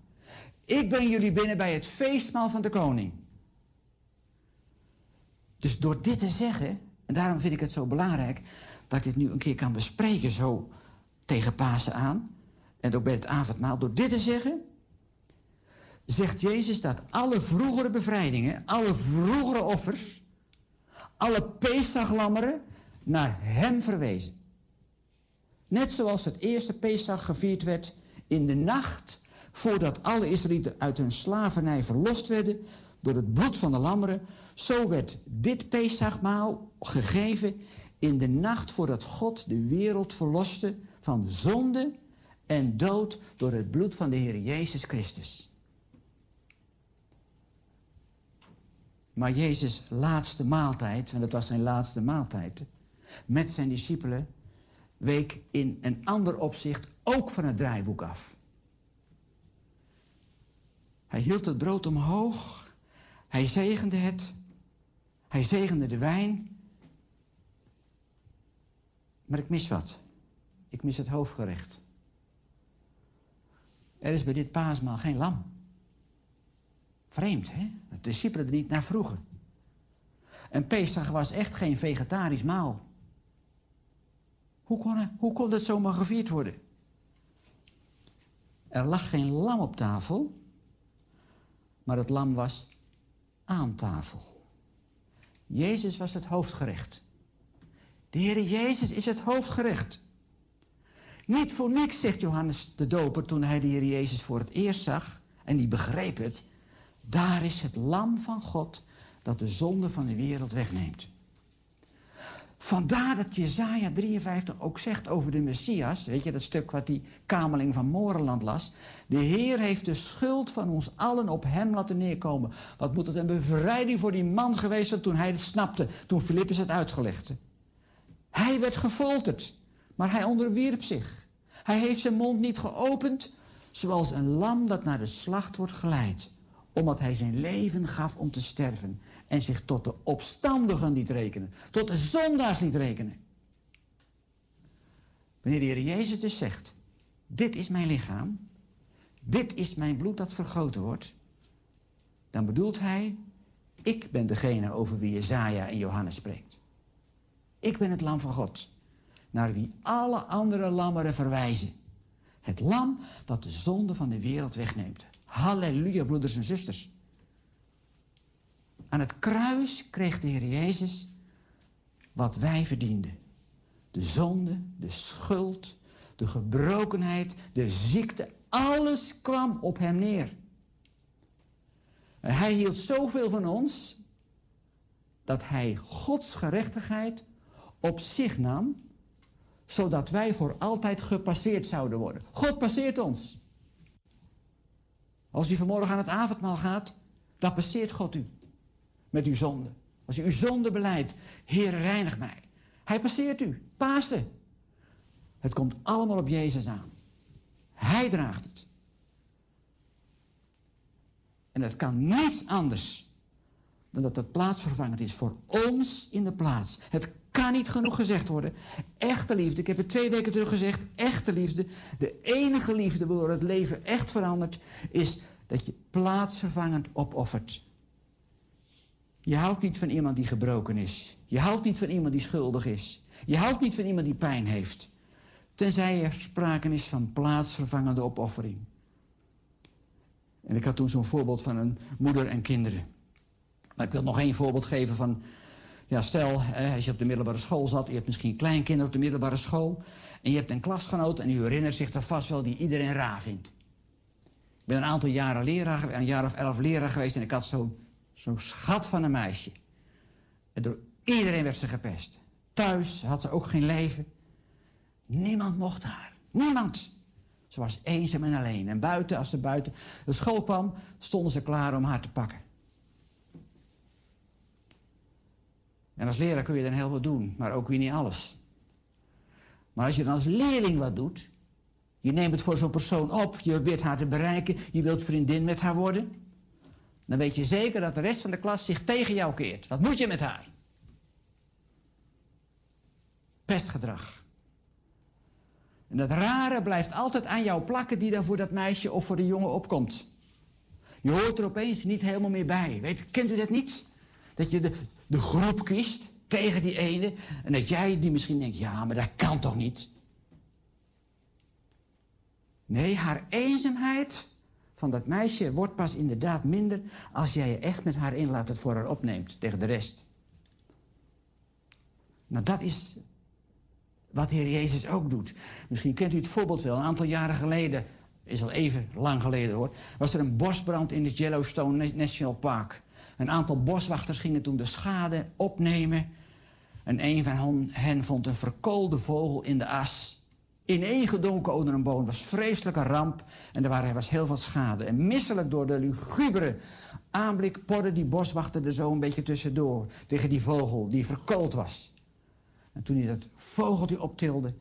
Ik breng jullie binnen bij het feestmaal van de koning. Dus door dit te zeggen, en daarom vind ik het zo belangrijk dat ik dit nu een keer kan bespreken, zo tegen Pasen aan, en ook bij het avondmaal, door dit te zeggen, zegt Jezus dat alle vroegere bevrijdingen, alle vroegere offers, alle Pesachlammeren naar Hem verwezen. Net zoals het eerste Pesach gevierd werd in de nacht voordat alle Israëlieten uit hun slavernij verlost werden door het bloed van de lammeren, zo werd dit Pesachmaal gegeven in de nacht voordat God de wereld verloste van zonde en dood door het bloed van de Heer Jezus Christus. Maar Jezus' laatste maaltijd, en dat was zijn laatste maaltijd, met zijn discipelen, week in een ander opzicht ook van het draaiboek af. Hij hield het brood omhoog, hij zegende het, hij zegende de wijn. Maar ik mis wat. Ik mis het hoofdgerecht. Er is bij dit paasmaal geen lam. Vreemd, hè? Dat de discipelen er niet naar vroegen. En Pesach was echt geen vegetarisch maal. Hoe kon, hoe kon dat zomaar gevierd worden? Er lag geen lam op tafel, maar het lam was aan tafel. Jezus was het hoofdgerecht. De Heer Jezus is het hoofdgerecht. Niet voor niks, zegt Johannes de Doper toen hij de Heer Jezus voor het eerst zag en die begreep het. Daar is het lam van God dat de zonde van de wereld wegneemt. Vandaar dat Jezaja 53 ook zegt over de Messias, weet je, dat stuk wat die kameling van Morenland las. De Heer heeft de schuld van ons allen op hem laten neerkomen. Wat moet het een bevrijding voor die man geweest zijn toen hij het snapte, toen Filippus het uitgelegd. Hij werd gefolterd, maar hij onderwierp zich. Hij heeft zijn mond niet geopend, zoals een lam dat naar de slacht wordt geleid, omdat hij zijn leven gaf om te sterven en zich tot de opstandigen liet rekenen, tot de zondaars liet rekenen. Wanneer de Heer Jezus dus zegt, dit is mijn lichaam, dit is mijn bloed dat vergoten wordt, dan bedoelt hij, ik ben degene over wie Jezaja en Johannes spreekt. Ik ben het lam van God, naar wie alle andere lammeren verwijzen. Het lam dat de zonde van de wereld wegneemt. Halleluja, broeders en zusters. Aan het kruis kreeg de Heer Jezus wat wij verdienden. De zonde, de schuld, de gebrokenheid, de ziekte, alles kwam op hem neer. Hij hield zoveel van ons dat hij Gods gerechtigheid op zich nam, zodat wij voor altijd gepasseerd zouden worden. God passeert ons. Als u vanmorgen aan het avondmaal gaat, dan passeert God u met uw zonde. Als u uw zonde beleidt, Heer, reinig mij. Hij passeert u. Pasen. Het komt allemaal op Jezus aan. Hij draagt het. En het kan niets anders dan dat het plaatsvervangend is voor ons in de plaats. Het kan niet genoeg gezegd worden. Echte liefde, ik heb het twee weken terug gezegd, echte liefde, de enige liefde waardoor het leven echt verandert, is dat je plaatsvervangend opoffert. Je houdt niet van iemand die gebroken is. Je houdt niet van iemand die schuldig is. Je houdt niet van iemand die pijn heeft. Tenzij er sprake is van plaatsvervangende opoffering. En ik had toen zo'n voorbeeld van een moeder en kinderen. Maar ik wil nog één voorbeeld geven van... Ja, stel, als je op de middelbare school zat... je hebt misschien kleinkinderen op de middelbare school... en je hebt een klasgenoot en u herinnert zich er vast wel... die iedereen raar vindt. Ik ben een aantal jaren leraar, een jaar of elf leraar geweest... en ik had zo'n zo'n schat van een meisje. En door iedereen werd ze gepest. Thuis had ze ook geen leven. Niemand mocht haar. Niemand. Ze was eenzaam en alleen. En buiten, als ze buiten de school kwam, stonden ze klaar om haar te pakken. En als leraar kun je dan heel wat doen, maar ook weer niet alles. Maar als je dan als leerling wat doet, je neemt het voor zo'n persoon op, je probeert haar te bereiken, je wilt vriendin met haar worden, dan weet je zeker dat de rest van de klas zich tegen jou keert. Wat moet je met haar? Pestgedrag. En dat rare blijft altijd aan jou plakken die dan voor dat meisje of voor de jongen opkomt. Je hoort er opeens niet helemaal meer bij. Weet, kent u dat niet? Dat je de, de groep kiest tegen die ene. En dat jij die misschien denkt, ja, maar dat kan toch niet? Nee, haar eenzaamheid van dat meisje wordt pas inderdaad minder als jij je echt met haar inlaat het voor haar opneemt tegen de rest. Nou, dat is wat de Heer Jezus ook doet. Misschien kent u het voorbeeld wel. Een aantal jaren geleden, is al even lang geleden hoor, was er een bosbrand in het Yellowstone National Park. Een aantal boswachters gingen toen de schade opnemen. En een van hen vond een verkoolde vogel in de as. Ineengedonken onder een boom. Was vreselijke ramp en er was heel veel schade. En misselijk door de lugubere aanblik porde die boswachter er zo een beetje tussendoor. Tegen die vogel die verkoold was. En toen hij dat vogeltje optilde,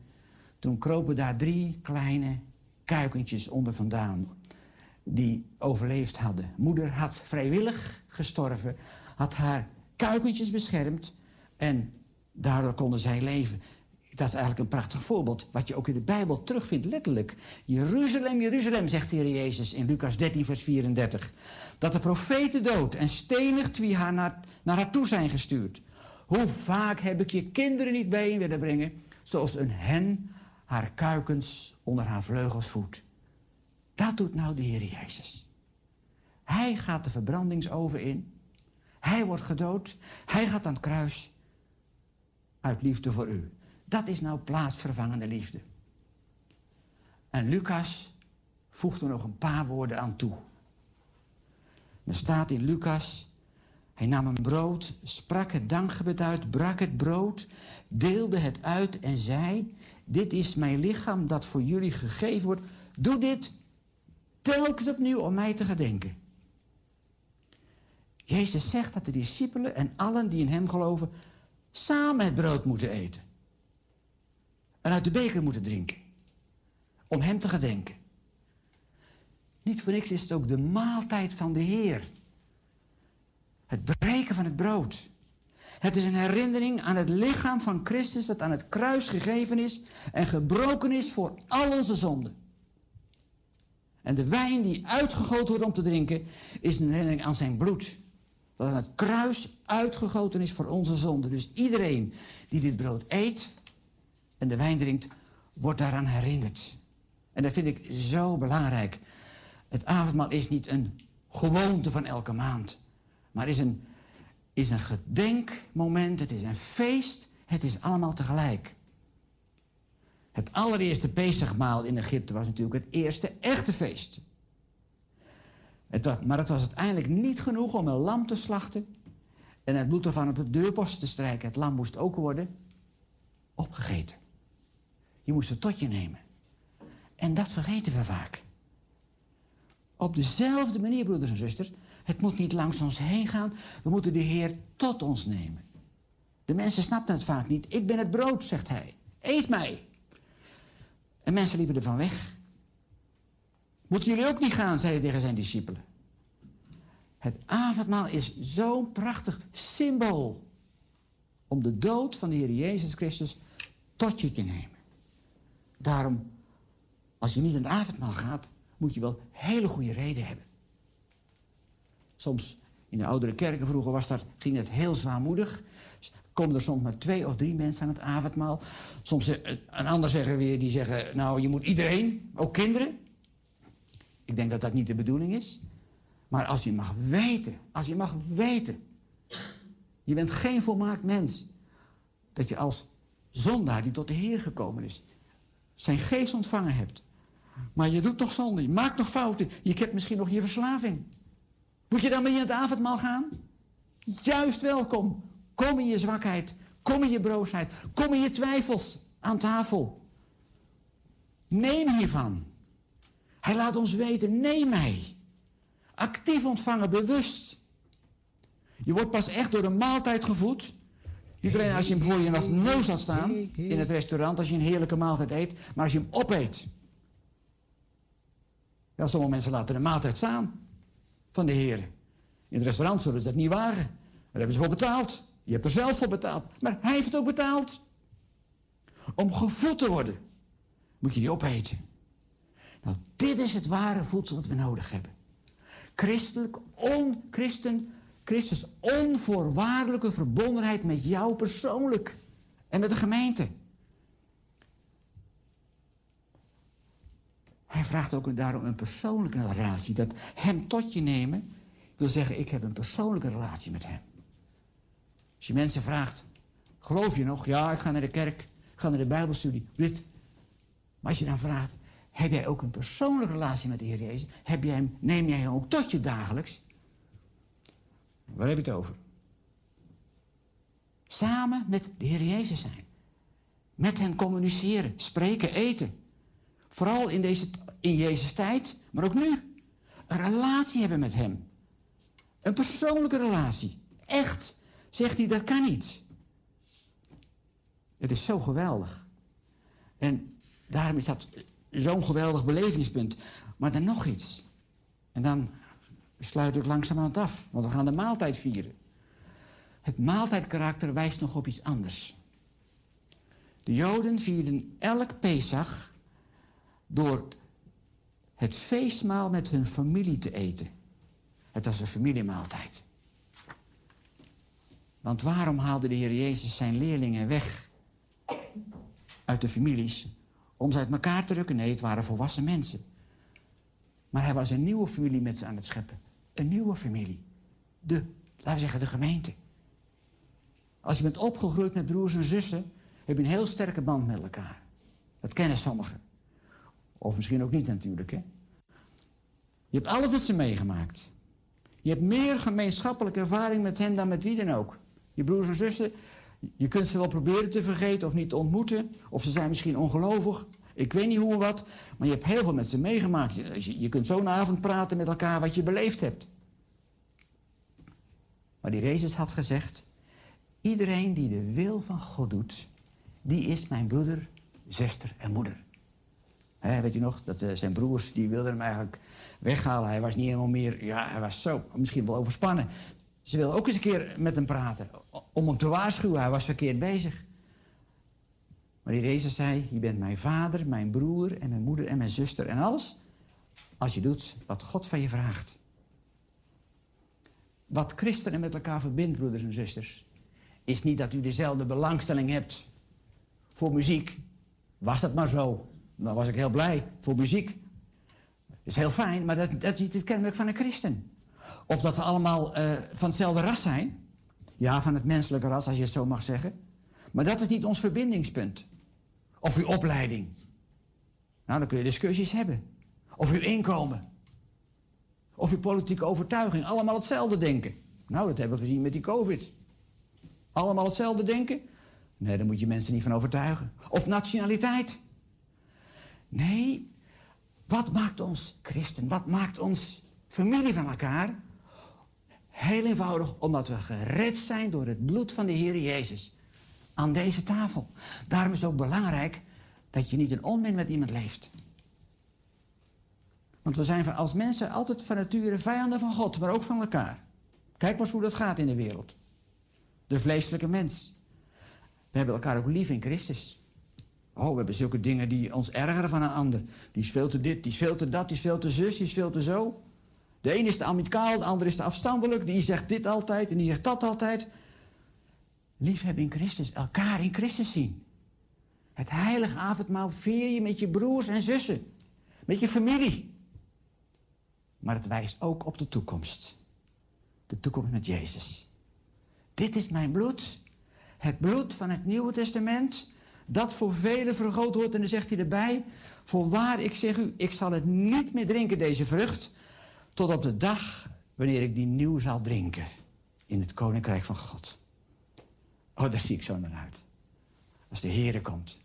toen kropen daar drie kleine kuikentjes onder vandaan. Die overleefd hadden. Moeder had vrijwillig gestorven, had haar kuikentjes beschermd en daardoor konden zij leven. Dat is eigenlijk een prachtig voorbeeld, wat je ook in de Bijbel terugvindt, letterlijk. Jeruzalem, Jeruzalem, zegt de Heer Jezus in Lucas 13, vers 34. Dat de profeten dood en stenigt wie haar naar, naar haar toe zijn gestuurd. Hoe vaak heb ik je kinderen niet bijeen willen brengen, zoals een hen haar kuikens onder haar vleugels voedt. Dat doet nou de Heer Jezus. Hij gaat de verbrandingsoven in. Hij wordt gedood. Hij gaat aan het kruis. Uit liefde voor u. Dat is nou plaatsvervangende liefde. En Lucas voegt er nog een paar woorden aan toe. Er staat in Lucas, hij nam een brood, sprak het dankgebed uit, brak het brood, deelde het uit en zei, dit is mijn lichaam dat voor jullie gegeven wordt. Doe dit telkens opnieuw om mij te gedenken. Jezus zegt dat de discipelen en allen die in hem geloven samen het brood moeten eten. En uit de beker moeten drinken. Om hem te gedenken. Niet voor niks is het ook de maaltijd van de Heer. Het breken van het brood. Het is een herinnering aan het lichaam van Christus dat aan het kruis gegeven is en gebroken is voor al onze zonden. En de wijn die uitgegoten wordt om te drinken is een herinnering aan zijn bloed. Dat aan het kruis uitgegoten is voor onze zonden. Dus iedereen die dit brood eet en de wijn drinkt, wordt daaraan herinnerd. En dat vind ik zo belangrijk. Het avondmaal is niet een gewoonte van elke maand, maar is een, is een gedenkmoment, het is een feest, het is allemaal tegelijk. Het allereerste Pesachmaal in Egypte was natuurlijk het eerste echte feest. Maar het was uiteindelijk niet genoeg om een lam te slachten en het bloed ervan op de deurpost te strijken. Het lam moest ook worden opgegeten. Je moest het tot je nemen. En dat vergeten we vaak. Op dezelfde manier, broeders en zusters, het moet niet langs ons heen gaan. We moeten de Heer tot ons nemen. De mensen snappen het vaak niet. Ik ben het brood, zegt hij. Eet mij. En mensen liepen ervan weg. Moeten jullie ook niet gaan, zei hij tegen zijn discipelen. Het avondmaal is zo'n prachtig symbool om de dood van de Heer Jezus Christus tot je te nemen. Daarom, als je niet aan het avondmaal gaat, moet je wel hele goede reden hebben. Soms in de oudere kerken vroeger was dat, ging het heel zwaarmoedig. Komen er soms maar twee of drie mensen aan het avondmaal. Soms eh, een ander zeggen weer, die zeggen, nou je moet iedereen, ook kinderen. Ik denk dat dat niet de bedoeling is. Maar als je mag weten, als je mag weten, je bent geen volmaakt mens, dat je als zondaar die tot de Heer gekomen is, zijn geest ontvangen hebt. Maar je doet nog zonde, je maakt nog fouten, je hebt misschien nog je verslaving. Moet je dan met je het avondmaal gaan? Juist welkom. Kom in je zwakheid, kom in je broosheid, kom in je twijfels aan tafel. Neem hiervan. Hij laat ons weten, neem mij. Actief ontvangen, bewust. Je wordt pas echt door de maaltijd gevoed. Niet alleen als je hem voor je neus laat staan in het restaurant, als je een heerlijke maaltijd eet, maar als je hem opeet. Ja, sommige mensen laten de maaltijd staan van de Heer. In het restaurant zullen ze dat niet wagen. Daar hebben ze voor betaald. Je hebt er zelf voor betaald. Maar hij heeft ook betaald. Om gevoed te worden, moet je die opeten. Nou, dit is het ware voedsel dat we nodig hebben. Christelijk, on, Christen, Christus onvoorwaardelijke verbondenheid met jou persoonlijk en met de gemeente. Hij vraagt ook daarom een persoonlijke relatie. Dat hem tot je nemen wil zeggen, ik heb een persoonlijke relatie met hem. Als je mensen vraagt, geloof je nog? Ja, ik ga naar de kerk, ik ga naar de bijbelstudie. Dit. Maar als je dan vraagt, heb jij ook een persoonlijke relatie met de Heer Jezus? Heb jij hem, neem jij hem ook tot je dagelijks? Waar heb je het over? Samen met de Heer Jezus zijn. Met hen communiceren, spreken, eten. Vooral in, deze, in Jezus tijd, maar ook nu. Een relatie hebben met hem. Een persoonlijke relatie. Echt. Zegt hij, dat kan niet. Het is zo geweldig. En daarom is dat zo'n geweldig belevingspunt. Maar dan nog iets. En dan sluit ik langzamerhand af, want we gaan de maaltijd vieren. Het maaltijdkarakter wijst nog op iets anders. De Joden vierden elk Pesach door het feestmaal met hun familie te eten. Het was een familiemaaltijd. Want waarom haalde de Heer Jezus zijn leerlingen weg uit de families? Om ze uit elkaar te rukken? Nee, het waren volwassen mensen. Maar hij was een nieuwe familie met ze aan het scheppen. Een nieuwe familie. De, laten we zeggen, de gemeente. Als je bent opgegroeid met broers en zussen, heb je een heel sterke band met elkaar. Dat kennen sommigen. Of misschien ook niet natuurlijk, hè. Je hebt alles met ze meegemaakt. Je hebt meer gemeenschappelijke ervaring met hen dan met wie dan ook. Je broers en zussen, je kunt ze wel proberen te vergeten of niet te ontmoeten. Of ze zijn misschien ongelovig. Ik weet niet hoe of wat. Maar je hebt heel veel met ze meegemaakt. Je, kunt zo'n avond praten met elkaar wat je beleefd hebt. Maar die Jezus had gezegd... Iedereen die de wil van God doet... die is mijn broeder, zuster en moeder. Weet je nog, dat eh, zijn broers die wilden hem eigenlijk weghalen. Hij was niet helemaal meer... Ja, hij was zo, misschien wel overspannen. Ze wilden ook eens een keer met hem praten. Om hem te waarschuwen, hij was verkeerd bezig. Maar die Jezus zei, je bent mijn vader, mijn broer en mijn moeder en mijn zuster en alles. Als je doet wat God van je vraagt. Wat christenen met elkaar verbindt, broeders en zusters, is niet dat u dezelfde belangstelling hebt voor muziek. Was dat maar zo, dan was ik heel blij voor muziek. Dat is heel fijn, maar dat, dat is niet het kenmerk van een christen. Of dat we allemaal eh, van hetzelfde ras zijn. Ja, van het menselijke ras, als je het zo mag zeggen. Maar dat is niet ons verbindingspunt. Of uw opleiding. Nou, dan kun je discussies hebben. Of uw inkomen. Of uw politieke overtuiging. Allemaal hetzelfde denken. Nou, dat hebben we gezien met die COVID. Allemaal hetzelfde denken? Nee, daar moet je mensen niet van overtuigen. Of nationaliteit. Nee, wat maakt ons christen? Wat maakt ons familie van elkaar? Heel eenvoudig, omdat we gered zijn door het bloed van de Heer Jezus. Aan deze tafel. Daarom is het ook belangrijk dat je niet in onmin met iemand leeft. Want we zijn als mensen altijd van nature vijanden van God, maar ook van elkaar. Kijk maar eens hoe dat gaat in de wereld. De vleeselijke mens. We hebben elkaar ook lief in Christus. Oh, we hebben zulke dingen die ons ergeren van een ander. Die is veel te dit, die is veel te dat, die is veel te zus, die is veel te zo. De een is te amicaal, de ander is te afstandelijk. Die zegt dit altijd en die zegt dat altijd. Liefhebben in Christus, elkaar in Christus zien. Het heilige avondmaal vier je met je broers en zussen. Met je familie. Maar het wijst ook op de toekomst. De toekomst met Jezus. Dit is mijn bloed. Het bloed van het Nieuwe Testament. Dat voor velen vergroot wordt. En dan zegt hij erbij. Voorwaar, ik zeg u, ik zal het niet meer drinken, deze vrucht. Tot op de dag wanneer ik die nieuw zal drinken. In het koninkrijk van God. Oh, daar zie ik zo naar uit. Als de Heere komt.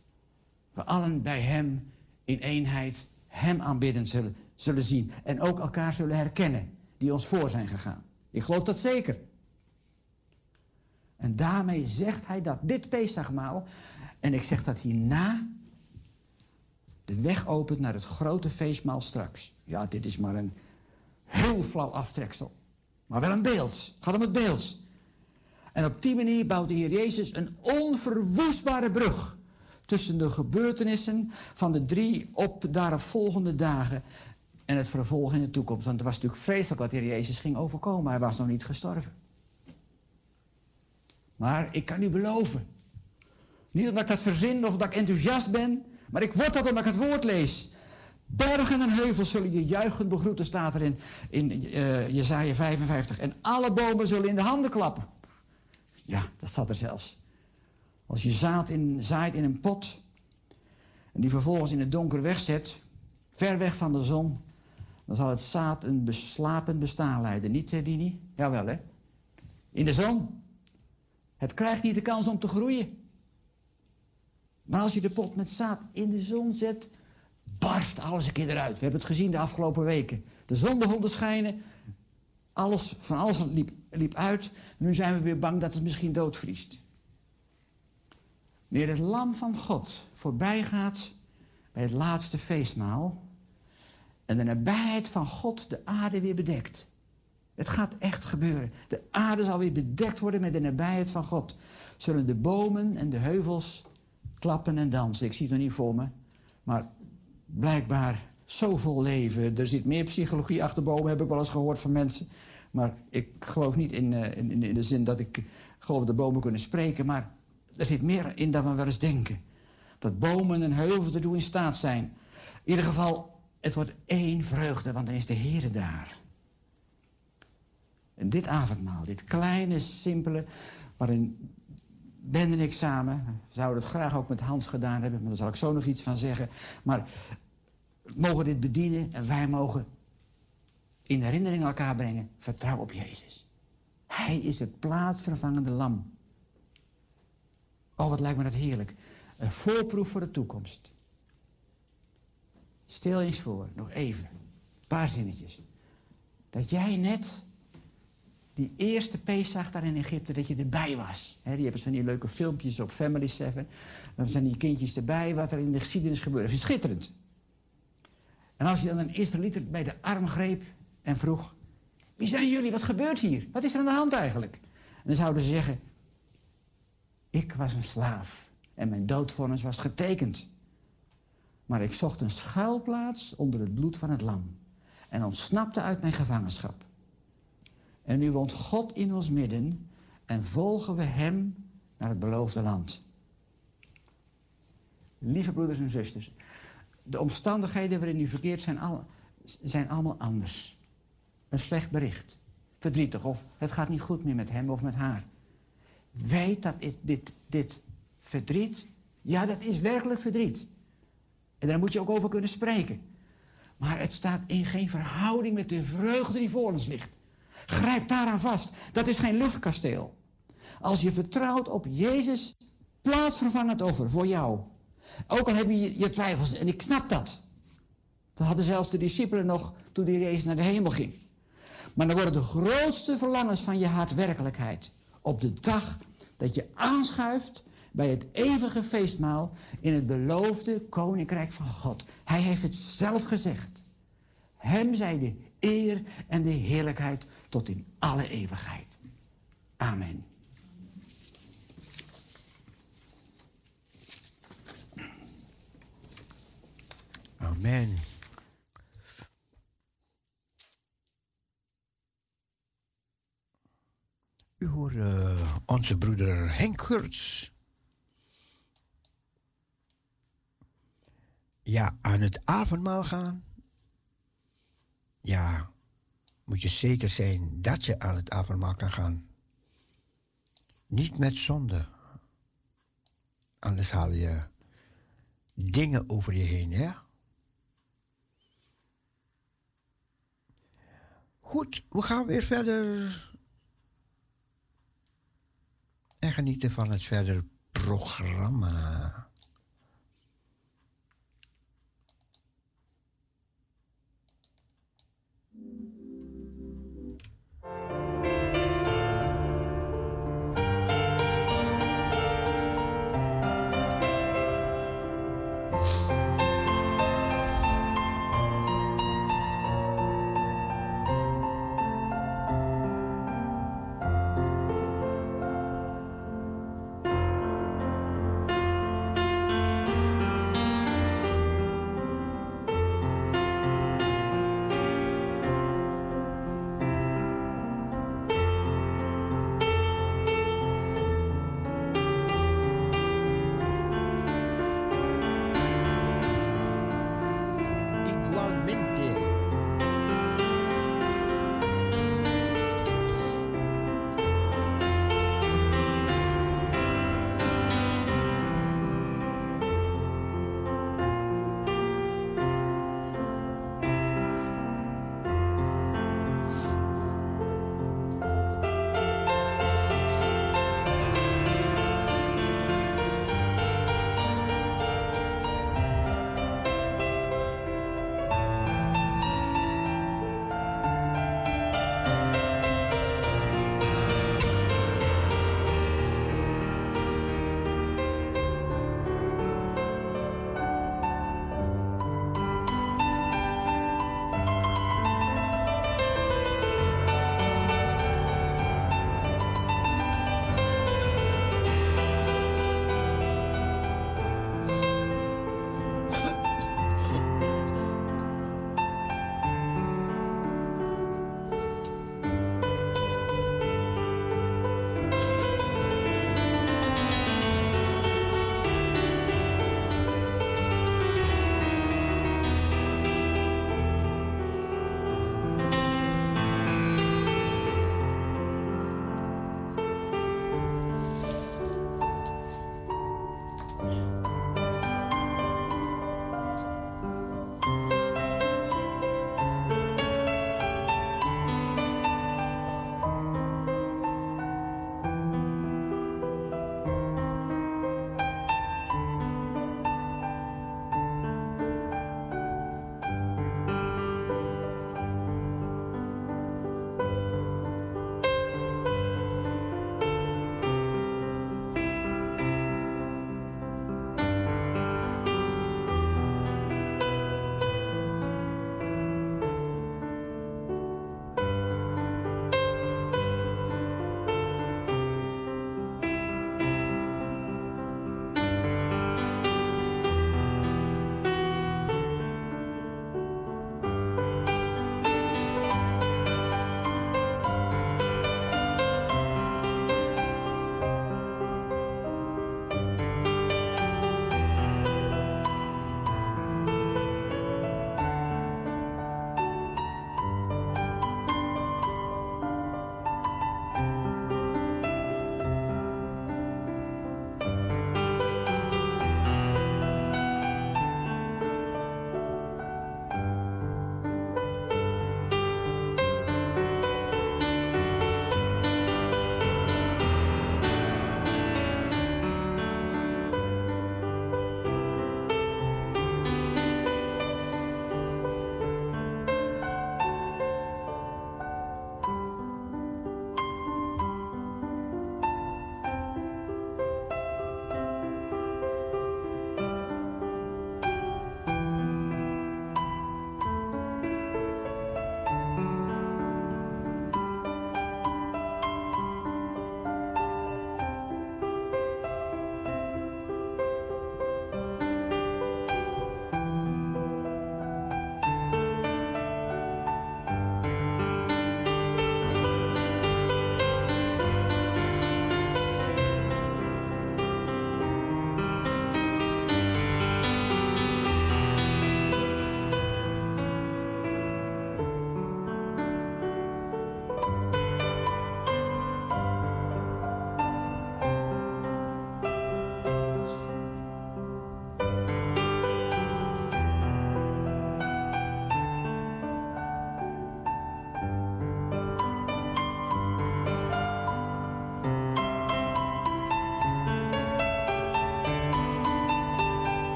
We allen bij hem in eenheid hem aanbidden zullen. zullen zien en ook elkaar zullen herkennen die ons voor zijn gegaan. Ik geloof dat zeker. En daarmee zegt hij dat dit Pesachmaal, en ik zeg dat hierna, de weg opent naar het grote feestmaal straks. Ja, dit is maar een heel flauw aftreksel. Maar wel een beeld. Het gaat om het beeld. En op die manier bouwt de Heer Jezus een onverwoestbare brug tussen de gebeurtenissen van de drie op daaropvolgende dagen en het vervolg in de toekomst. Want het was natuurlijk vreselijk wat de Heer Jezus ging overkomen. Hij was nog niet gestorven. Maar ik kan u beloven, niet omdat ik dat verzin of dat ik enthousiast ben, maar ik word dat omdat ik het woord lees. Bergen en heuvels zullen je juichend begroeten, staat er in, in eh, Jezaja 55. En alle bomen zullen in de handen klappen. Ja, dat staat er zelfs. Als je zaad in, zaait in een pot en die vervolgens in het donker wegzet, ver weg van de zon, dan zal het zaad een beslapend bestaan leiden. Niet, eh, Dini? Jawel, hè? In de zon. Het krijgt niet de kans om te groeien. Maar als je de pot met zaad in de zon zet, barst alles een keer eruit. We hebben het gezien de afgelopen weken. De zon begon te schijnen, alles, van alles liep, liep uit. Nu zijn we weer bang dat het misschien doodvriest. Wanneer het lam van God voorbij gaat bij het laatste feestmaal... en de nabijheid van God de aarde weer bedekt. Het gaat echt gebeuren. De aarde zal weer bedekt worden met de nabijheid van God. Zullen de bomen en de heuvels klappen en dansen. Ik zie het nog niet voor me. Maar blijkbaar zo vol leven. Er zit meer psychologie achter bomen, heb ik wel eens gehoord van mensen. Maar ik geloof niet in, eh, in, in de zin dat ik geloof dat bomen kunnen spreken. Maar er zit meer in dan we wel eens denken. Dat bomen en heuvels ertoe in staat zijn. In ieder geval, het wordt één vreugde, want dan is de Heer daar. En dit avondmaal, dit kleine, simpele, waarin Ben en ik samen, we zouden het graag ook met Hans gedaan hebben, maar daar zal ik zo nog iets van zeggen. Maar mogen dit bedienen en wij mogen in herinnering elkaar brengen, vertrouw op Jezus. Hij is het plaatsvervangende lam. Oh, wat lijkt me dat heerlijk. Een voorproef voor de toekomst. Stel eens voor, nog even, een paar zinnetjes. Dat jij net die eerste Pesach daar in Egypte, dat je erbij was. Die hebben van die leuke filmpjes op Family 7. Dan zijn die kindjes erbij, wat er in de geschiedenis gebeurde. Is schitterend. En als je dan een Israëliet bij de arm greep en vroeg... Wie zijn jullie? Wat gebeurt hier? Wat is er aan de hand eigenlijk? En dan zouden ze zeggen... Ik was een slaaf en mijn doodvonnis was getekend. Maar ik zocht een schuilplaats onder het bloed van het lam... en ontsnapte uit mijn gevangenschap. En nu woont God in ons midden en volgen we Hem naar het beloofde land. Lieve broeders en zusters, de omstandigheden waarin u verkeert zijn, al, zijn allemaal anders. Een slecht bericht, verdrietig of het gaat niet goed meer met hem of met haar. Weet dat dit, dit, dit verdriet, ja dat is werkelijk verdriet. En daar moet je ook over kunnen spreken. Maar het staat in geen verhouding met de vreugde die voor ons ligt. Grijp daaraan vast. Dat is geen luchtkasteel. Als je vertrouwt op Jezus, plaatsvervangend over voor jou. Ook al heb je je twijfels, en ik snap dat. Dat hadden zelfs de discipelen nog toen die Jezus naar de hemel ging. Maar dan worden de grootste verlangens van je hart werkelijkheid. Op de dag dat je aanschuift bij het eeuwige feestmaal in het beloofde koninkrijk van God. Hij heeft het zelf gezegd. Hem zij de eer en de heerlijkheid tot in alle eeuwigheid. Amen. Amen. U hoort eh, onze broeder Henk Gurts. Ja, aan het avondmaal gaan. Ja, moet je zeker zijn dat je aan het avondmaal kan gaan. Niet met zonde. Anders haal je dingen over je heen, hè? Goed, we gaan weer verder. En genieten van het verder programma.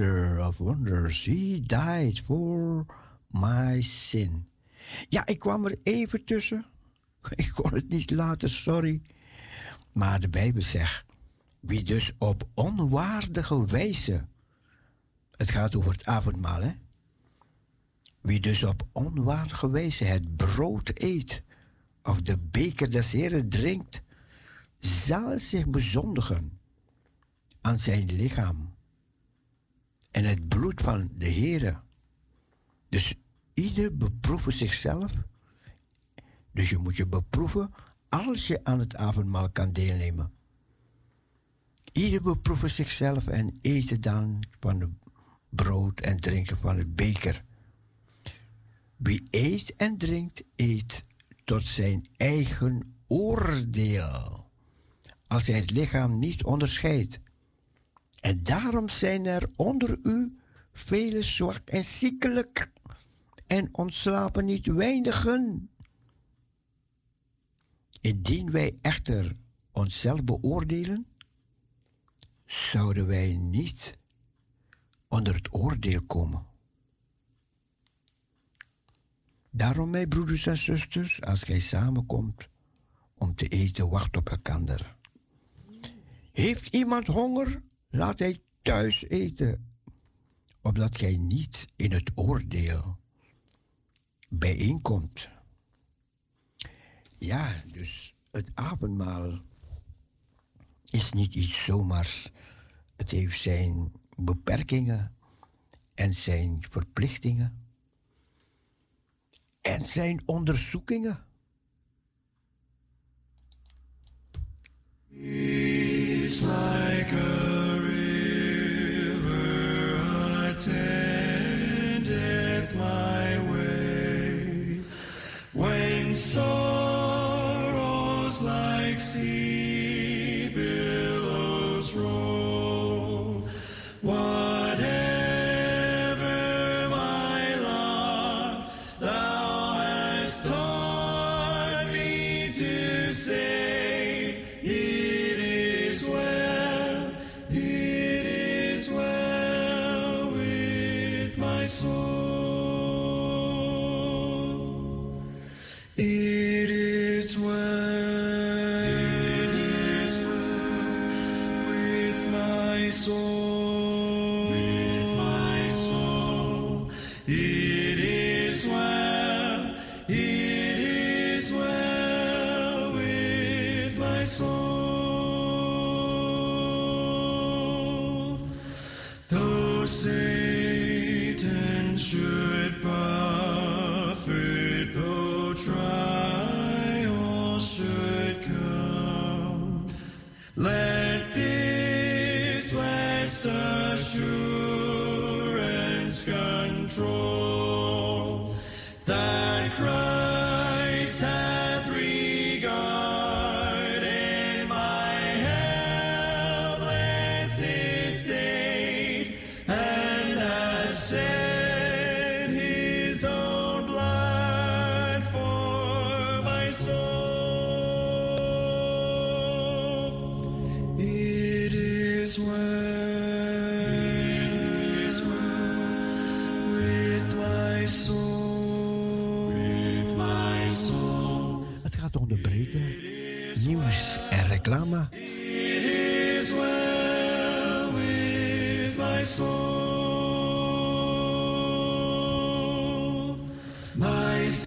Of wonders, he died for my sin. Ja, ik kwam er even tussen. [LAUGHS] Ik kon het niet laten, sorry. Maar de Bijbel zegt, wie dus op onwaardige wijze, het gaat over het avondmaal, hè? Wie dus op onwaardige wijze het brood eet of de beker des Heren drinkt, zal zich bezondigen aan zijn lichaam en het bloed van de Heere. Dus ieder beproeven zichzelf. Dus je moet je beproeven als je aan het avondmaal kan deelnemen. Ieder beproeven zichzelf en eten dan van het brood en drinken van het beker. Wie eet en drinkt, eet tot zijn eigen oordeel. Als hij het lichaam niet onderscheidt. En daarom zijn er onder u vele zwak en ziekelijk en ontslapen niet weinigen. Indien wij echter onszelf beoordelen, zouden wij niet onder het oordeel komen. Daarom, mijn broeders en zusters, als gij samenkomt om te eten, wacht op elkander. Heeft iemand honger? Laat hij thuis eten, opdat gij niet in het oordeel bijeenkomt. Ja, dus het avondmaal is niet iets zomaar. Het heeft zijn beperkingen en zijn verplichtingen en zijn onderzoekingen. It's like attendeth my way. When sorrows